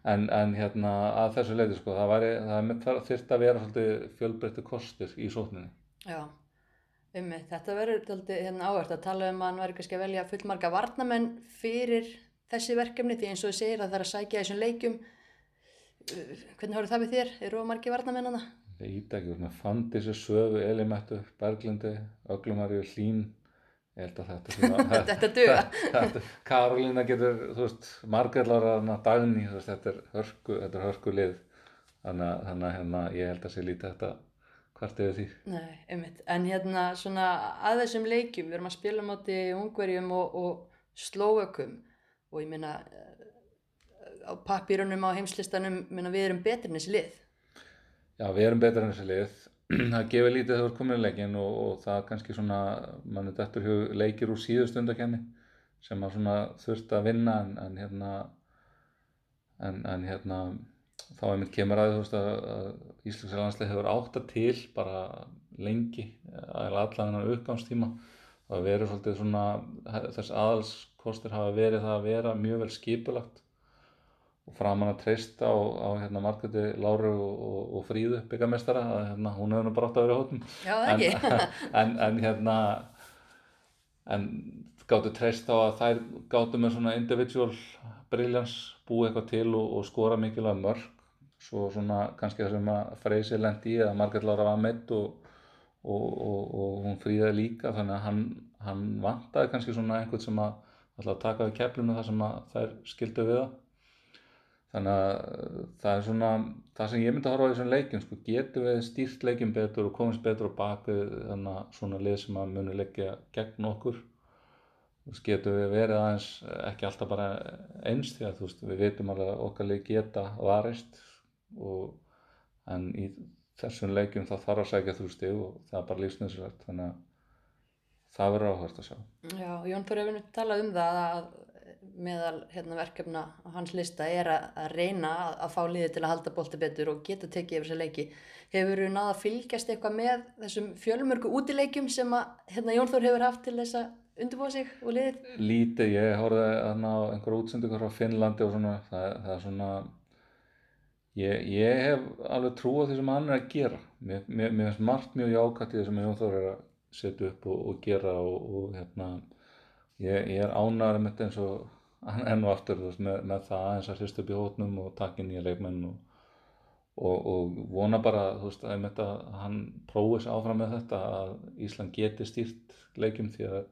en, en hérna að þessu leiti sko, það, væri, það þyrfti að vera svolítið fjölbreyttu kostir í sókninni Já, einmitt, þetta verður tóldi hérna áhvert að tala um að hann væri kannski að velja fullmarga varnamenn fyrir þessi verkefni því eins og þið segir að það er að sækja þessum leikjum. Uh, Hvernig horfður það við þér? Eru of margi varnamenn hana? Ég ít ekki, svona Fandísi, Söfu, Elimettu, Berglindi, Öglumari, Hlín, ég held að þetta svona, [laughs] Þetta duga. [laughs] þetta, Karolína getur, þú veist, Margrellar Dagný, þú veist, þetta er hörku, þetta er hörku lið, þannig að, hérna, ég held að sé lítið þetta hvert yfir því. Nei, einmitt. En hérna svona að þessum leikjum, við erum að spila mátti ungverjum og, og slóökum og ég meina eh, á pappírunum á heimslistanum, meina við erum betri en þessi lið. Já, við erum betur en þessi lið, það gefur lítið þegar þú er komin leikin og, og það kannski svona, mann er dættur hug leikir úr síðustundakenni sem að svona þurft að vinna en, en hérna, en, en hérna, þá er mitt kemur að þú veist að, að Íslands landslið hefur átta til bara lengi, allan þennan uppgámstíma það verið svolítið svona þess aðalskostir hafa verið það að vera mjög vel skipulagt og framan að treysta á, á hérna Margreti Láru og, og, og Fríðu byggamestara að hérna, hún hefur nú bara átt að vera hóttum Já, en, [laughs] en, en hérna en gáttu treyst á að þær gáttu með svona individual briljans búið eitthvað til og, og skora mikilvæg mörg svo svona kannski það sem að Freysi lendi í eða Margrét Lára var meitt og, og, og, og hún fríðaði líka þannig að hann, hann vantaði kannski svona einhvern sem að að taka við keflinu þar sem að þær skildu við það þannig að uh, það er svona það sem ég myndi að horfa á þessum leikjum sko, getum við stýrt leikjum betur og komist betur á bakvið þannig að svona lið sem að muni leggja gegn okkur? Veist, getum við verið aðeins eh, ekki alltaf bara eins því að veist, við veitum alveg að okkar lið geta varist og, en í þessum leikjum þá þarf að sækja þú stig og það er bara lífsnöðsvægt þannig að það verður áhört að sjá. Já, Jón Þór hefur nú talað um það að meðal hérna, verkefna á hans lista er að, að reyna að, að fá liði til að halda bolti betur og geta tekið yfir þessi leiki. Hefur þú náða að fylgjast eitthvað með þessum fjölmörgu útileikjum sem að hérna, Jón Þór hefur haft til þess að undirbúa sig og liðið? lítið, ég horfði þarna á einhverja útsendingar frá Finnlandi og svona það, það er svona ég, ég hef alveg trú á því sem hann er að gera mér, mér, mér finnst margt mjög jákvætt í því sem Jón Þór er að setja upp og, og gera og, og hérna ég, ég er ánæður með þetta eins og enn og aftur veist, með, með það eins að hrist upp í hótnum og takka nýja leikmenn og, og, og vona bara veist, að, að hann prófis áfram með þetta að Ísland geti stýrt leikjum því að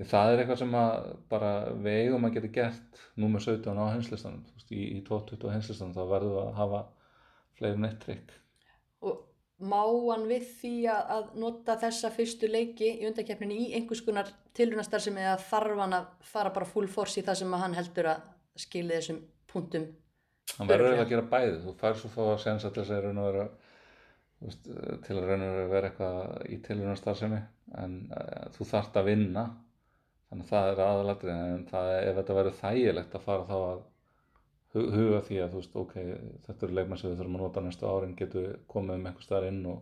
því það er eitthvað sem að bara við eigum að geta gert númer 17 á veist, í, í 2020 á heimslistanum þá verðum við að hafa fleiri neitt trikk. Og má hann við því að, að nota þessa fyrstu leiki í undarkeppninni í einhvers konar tilrunastar eða þarf hann að fara bara full force í það sem að hann heldur að skili þessum punktum hann verður eiginlega að gera bæði. Þú fær svo fá að sensa til þess að raun og vera veist, til að raun og vera vera eitthvað í tilhörnastarfsemi en uh, þú þarft að vinna. Þannig að það er aðalatrið en það, ef þetta verður þægilegt að fara þá að huga því að þú veist, ok, þetta eru leikmenn sem við þurfum að nota næstu árin getum við komið um einhver staðar inn og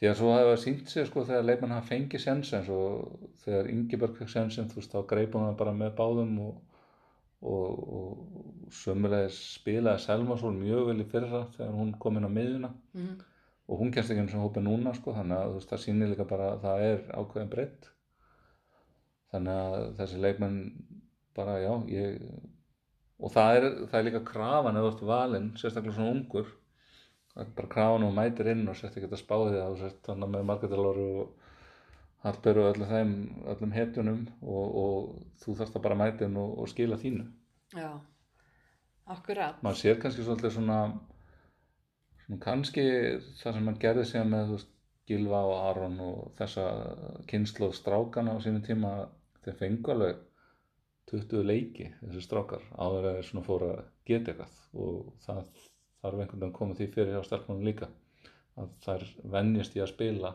því að svo hafa sínt sig sko þegar leikmenn hafa fengið sens eins og þegar Ingeborg fekk sensin þú veist, þá greipum það bara með báðum og og, og sömulegis spilaði Selmasól mjög vel í fyrra þegar hún kom inn á miðuna mm og hún kemst ekki eins og hópi núna sko, þannig að þú veist, það sýnir líka bara að það er ákveðin breytt þannig að þessi leikmenn bara já ég, og það er, það er líka krafan eða ert valinn, sérstaklega svona ungur. Það er bara krafan og mætir inn og sért ekki að það og sért þannig með Margrétalóru og Hallberu og öllum þeim, öllum hetjunum og, og þú þarfst að bara mæta inn og, og skila þínu. Já, akkurat. Maður sér kannski svolítið svona, svona kannski það sem maður gerði síðan með veist, Gilva og Aron og þessa kynslu strákana á sínum tíma þeir fengu alveg 20 leiki þessi strákar áður að þeir svona fóru að geta eitthvað og það þarf einhvern veginn að koma því fyrir hjá stelpunum líka að þær venjast í að spila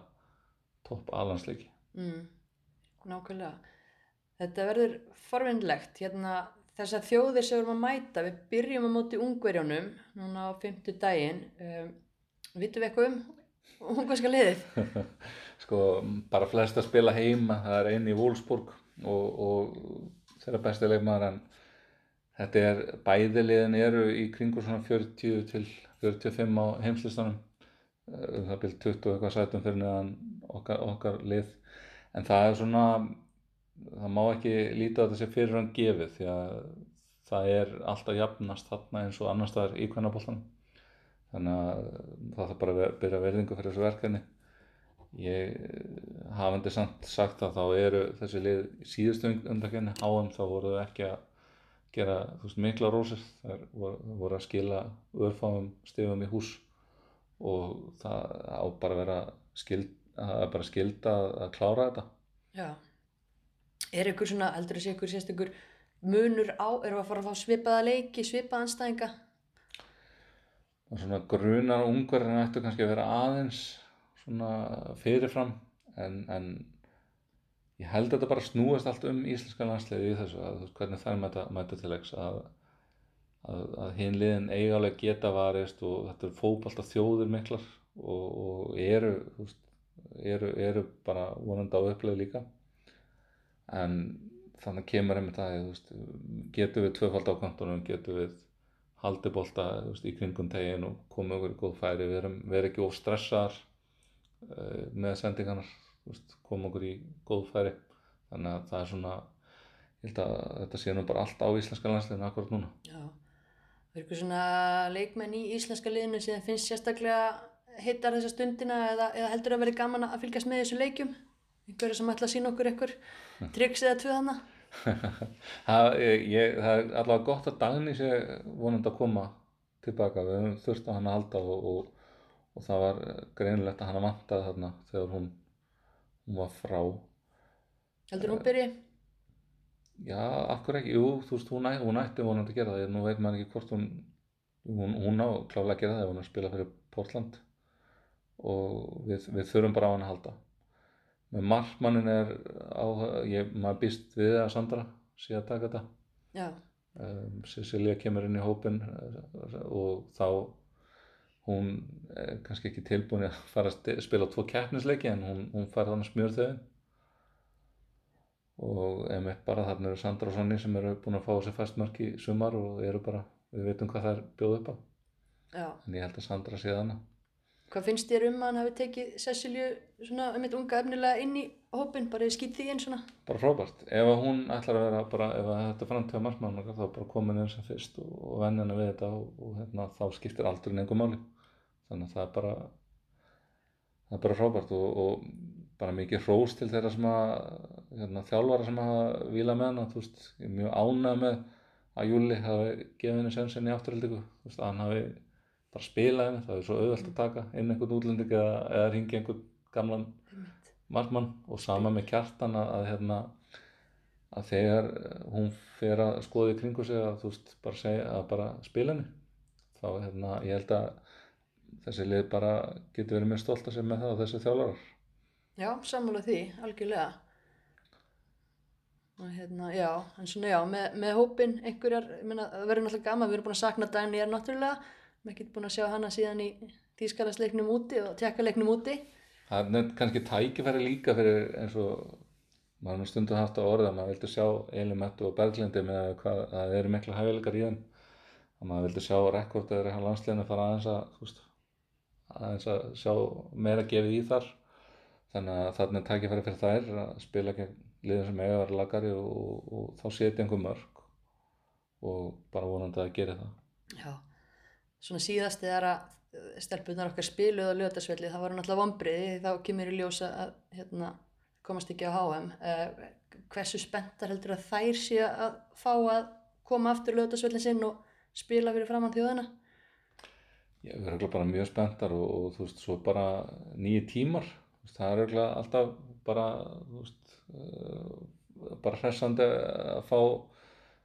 topp alansleiki mm. Nákvæmlega Þetta verður forvinnlegt hérna þessar þjóðir sem við erum að mæta við byrjum á móti ungverjónum núna á fymtu daginn um, Vitum við eitthvað um ungverska liðið? [laughs] sko bara flest að spila heima það er einn í Wolfsburg og, og þeirra besti leikmaður en þetta er bæðiliðin eru í kringu svona 40 til 45 á heimslistanum. Eh, um það byrjum 20 og eitthvað sætum fyrir neðan okkar, okkar lið. En það er svona það má ekki líta á þetta sem fyrir hann gefið því að það er alltaf jafnast þarna eins og annar staðar í kvennaboltanum. Þannig að það þarf bara að byrja verðingu fyrir þessu verkefni ég hafandi samt sagt að þá eru þessi lið síðustu undarkenni HM þá voru þau ekki að gera veist, mikla rósir. Þær voru, voru að skila örfáum stegum í hús og það á bara vera skild, að bara skilda að, klára þetta. Já. Er ykkur svona, heldur þessi ykkur sérst ykkur munur á, við að fara að fá svipaða leiki, svipaða anstæðinga? og svona grunar ungverðin ættu kannski að vera aðeins svona fyrirfram en, en ég held að þetta bara snúast allt um íslenska landsliði í þessu að hvernig það mæta, mæta til leiks að, að, að hinn liðin eigalega geta varist og þetta er fótbalta þjóður miklar og, og eru, veist, eru, eru bara vonandi á uppleið líka. En þannig kemur einmitt að getum við tvöfald á kantunum, getum við veist, í kringum tegin og komið okkur í góð færi, erum ekki uh, með sendingarnar, komið okkur í góð færi, þannig að það er svona, ég held að þetta sé nú bara allt á íslenska landsliðinu akkurat núna. Já. Það er eitthvað svona leikmenn í íslenska liðinu sem finnst sérstaklega hittar þessa stundina eða, eða heldur að vera gaman að fylgjast með þessu leikjum? Einhverju sem ætla að sína okkur einhver triks eða tvö hana? það, [laughs] ég, það er allavega gott að Dagný sé vonandi að koma tilbaka, við höfum þurft á hann að halda og, og, og það var greinilegt að hann að vantaði þarna þegar hún, hún var frá. Heldur hún byrji? Já, hverju ekki? Jú, þú veist, hún, hún ætti vonandi að gera það, nú veit maður ekki hvort hún, hún, hún á klálega að gera það ef hún er að spila fyrir Portland og við, við þurfum bara á hann að halda. Með markmannin er, á, ég, maður býst við að Sandra sé að taka þetta. Um, Cecilia kemur inn í hópin og þá hún er kannski ekki tilbúin að fara að spila tvo keppnisleiki en hún, hún fær þannig smjörþöðin og einmitt bara þarna eru Sandra og Sonny sem eru búin að fá sér fast mörk í sumar og eru bara, við veitum hvað það er bjóð upp á. Já. en ég held að Sandra sé þannig Hvað finnst þér um að hann hafi tekið Cecilju svona um eitt unga efnilega inn í hópin, bara skýt því inn svona? bara frábært, ef hún ætlar að vera bara, ef þetta framtíða markmann þá bara komin inn sem fyrst og, og venja hana við þetta og, og hérna, þá skiptir aldrei neingu máli þannig að það er bara það er bara frábært og, og bara mikið hrós til þeirra sem að hérna, þjálfara sem hafa vila með hana þú veist, ég er mjög ánægð með að Júli hafi gefið henni sensin í afturhaldingu. Þú veist, að hann hafi bara spilað henni, það er svo auðvelt að taka inn einhvern útlending eða, eða ringi einhvern gamlan markmann og sama með kjartan að, að hérna að þegar hún fer að skoða í kringu sig að þú veist bara segja að bara spila henni. Þá hérna ég held að þessi lið bara getur verið mjög stolt að segja með það og þessi þjálfarar Já, sammála því, algjörlega. Og hérna, já, en svona já, með, með hópin einhverjar, það verður náttúrulega gaman, við erum búin að sakna Dagný er náttúrulega, við erum ekki búin að sjá hana síðan í tískalasleiknum úti og tjekkaleiknum úti. það er nefnt kannski tækifæri líka fyrir eins og maður har nú stundum haft á orða maður vildi sjá Elimettu og Berglindi með hvað það eru mikla hæfileikar í þeim að maður vildi sjá rekord eða landsliðinu fara aðeins að þú veist, aðeins að sjá meira gefið í þar þannig að þarna er tækifæri fyrir þær að spila gegn liðin sem eiga að vera lagari og, og, og þá setja einhver mörg og bara vonandi að gera það Já, svona síðast þegar að stelpunar okkar spiluð á lötasvelli, það var náttúrulega vombriði, þá kemur í ljósa að hérna, komast ekki á HM. Uh, hversu spenntar heldur að þær sé að fá að koma aftur lötasvellin sinn og spila fyrir framann þjóðina? Ég er örugglega bara mjög spenntar og, og þú veist, svo bara nýju tímar, veist, það er alltaf bara, þú veist, uh, bara hressandi að fá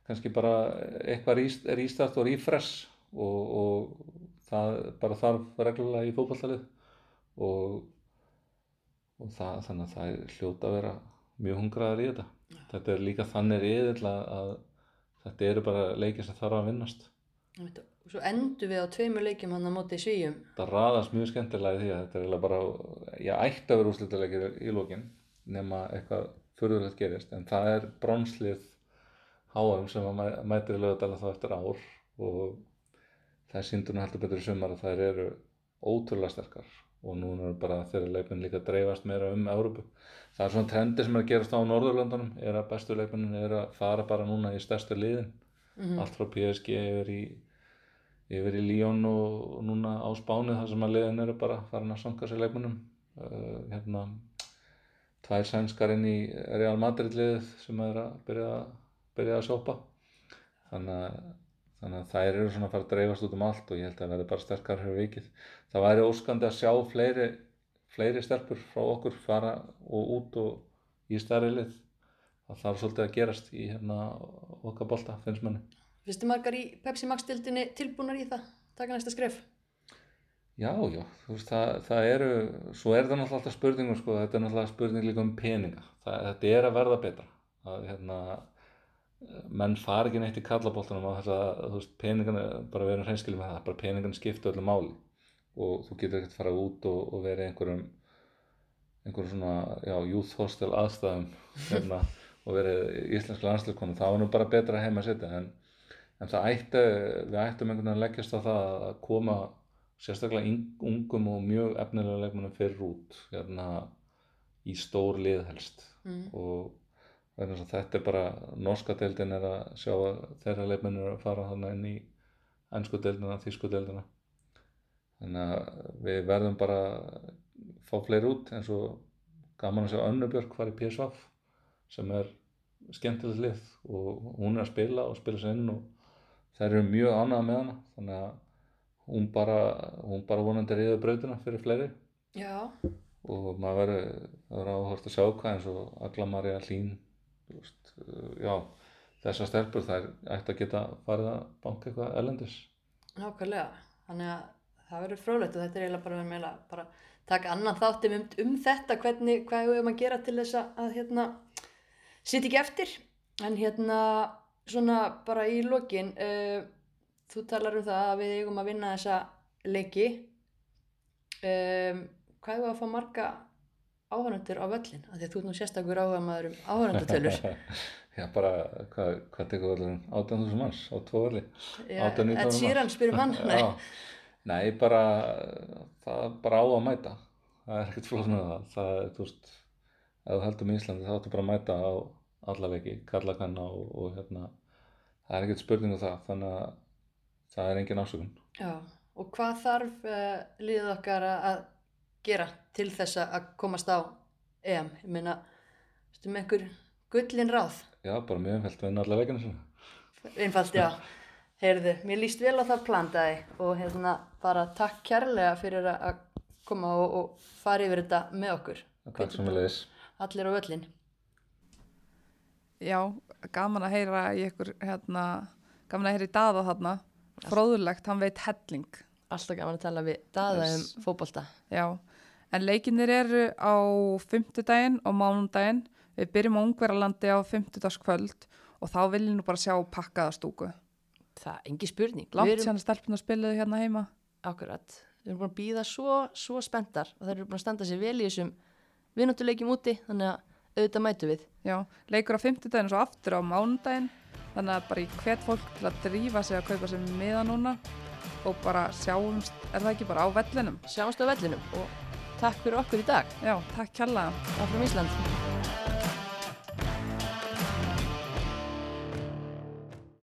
kannski bara eitthvað ríst, rístart og rífress og, og það bara þarf reglulega í fótballtalið og, og það, þannig að það er hljóta að vera mjög hungraðar í þetta. Þetta er líka þannig riðill að, þetta eru bara leikir sem þarf að vinnast. Og svo endur við á tveimur leikjum hann á móti í svíjum þetta raðast mjög skemmtilega í því að þetta er eiginlega bara, ég ætti að vera úrslitalegir í lókin nema eitthvað furðulegt gerist. En það er bronslið HM sem að mæ- mætir í lögadala þá eftir ár og það er síndunum heldur betur í sumar að þær eru ótrúlega sterkar. Og núna er bara þeirra leikmenn líka að dreifast meira um Európu. Það er svona trendi sem er að gerast á Norðurlöndunum er að bestu leikmennin er að fara bara núna í stærstu liðin allt frá PSG yfir í yfir í Lyon og, núna á Spáni þar sem að liðin eru bara farin að sanka sér leikmennum uh, hérna tvær sænskar inn í Real Madrid liðið sem er að byrja, byrja að sjópa. Þannig að, þannig að þær eru svona að fara að dreifast út um allt og ég held að það verði bara sterkar fyrir vikið. Það væri óskandi að sjá fleiri fleiri stelpur frá okkur fara og út og í stærri lið það þarf svolítið að gerast í hérna okkar bolta finnst manni þið margar í Pepsi Max dildinni tilbúnar í það? Taka næsta skref? Já, já, þú veist, það, það eru, svo er þetta náttúrulega alltaf spurningum, sko, þetta er náttúrulega spurning líka um peninga. Það, þetta er að verða betra. Það, hérna, menn fari ekki neitt í kallaboltanum á þess að, þú veist, peningana, bara verið hreinskilið með það, bara peningana skipta öllu máli og þú getur ekkert fara út og, og verið einhverjum, einhverjum svona, já, youth hostel aðstæðum, [laughs] hérna, og verið íslensk landslíkonu þá er nú bara betra heima að sitja. En, en það ætti, við ættum einhvern veginn að leggjast á það að koma sérstaklega ungum og mjög efnilega leikmennum fyrir út hérna í stór lið helst. Mm. og þetta er bara norska deildin er að sjá að þeirra leikmennir eru að fara þarna inn í ennsku deildina, þýsku deildina. Þannig að við verðum bara að fá fleiri út eins og gaman að sjá Önnubjörg var í PSV sem er skemmtilegt lið og hún er að spila og spila sér inn og þær eru mjög ánægða með hana þannig að hún bara, hún bara vonandi reyður brautina fyrir fleiri. Já, og maður verður, áhört að sjá hvað eins og Agla Maria Hlín þú veist, uh, já þessar stelpur þær ætti að geta farið að banka eitthvað erlendis. Nákvæmlega. Þannig að það verður frólægt og þetta er eiginlega bara meila bara taka annan þáttum um, um þetta hvernig, hvað hefur maður að gera til þess að hérna, sitja ekki eftir. En hérna, svona bara í lokin, uh, þú talar um það að við eigum að vinna þessa leiki. Um, hvað hefur að fá marga áhörnundur á völlin? Af því að þú ert nú sérstakur maður um áhörnundatölur. [laughs] já bara, hvað, hvað tekur allir 18.000 manns á tvo verli Já, 18, 19 Ed Sheeran spyrum hann. [laughs] Nei. Nei, bara það er bara á að mæta það er ekkert flóð með það það er, þú veist, ef þú heldur með Íslandi þá áttu bara að mæta á alla leiki kallakanna og, og hérna það er ekkert spurning um það þannig að það er engin ásökun Já, og hvað þarf uh, liðið okkar að gera til þess að komast á EM? Ég meina, með einhver gullin ráð? já, bara mjög umfælt vinna alla leikina sinna Einfalt, já. Heyrðu, mér líst vel á það plantaði og hérna bara takk kærlega fyrir að koma og, og fara yfir þetta með okkur. takk sem við leiðis Allir á völlin. Já, gaman að heyra í ykkur, hérna, gaman að heyra í daða þarna. Fróðulegt, hann veit helling. Alltaf gaman að tala við daða um fótbolta. Já, en leikinnir eru á fimmtudaginn og mánudaginn. Við byrjum á Ungverjalandi á fimmtudagskvöld og þá vil ég nú bara sjá pakkaða stúku. Það er engi spurning. Við Langt erum- síðan að stelpuna spiluðu hérna heima. Akkurat. Við erum búin að býða svo, svo spenntar og það eru búin að standa sér vel í þessum vinnáttuleikjum úti, þannig að auðvitað mætu við. Já, leikur á fimmtudaginn og svo aftur á mánudaginn. Þannig að bara ég hvet fólk til að drífa sig að kaupa sér miða núna og bara sjáumst, er það ekki bara á vellinum? Sjáumst á vellinum og takk fyrir okkur í dag. Já, takk kjallaða. Áfram Ísland.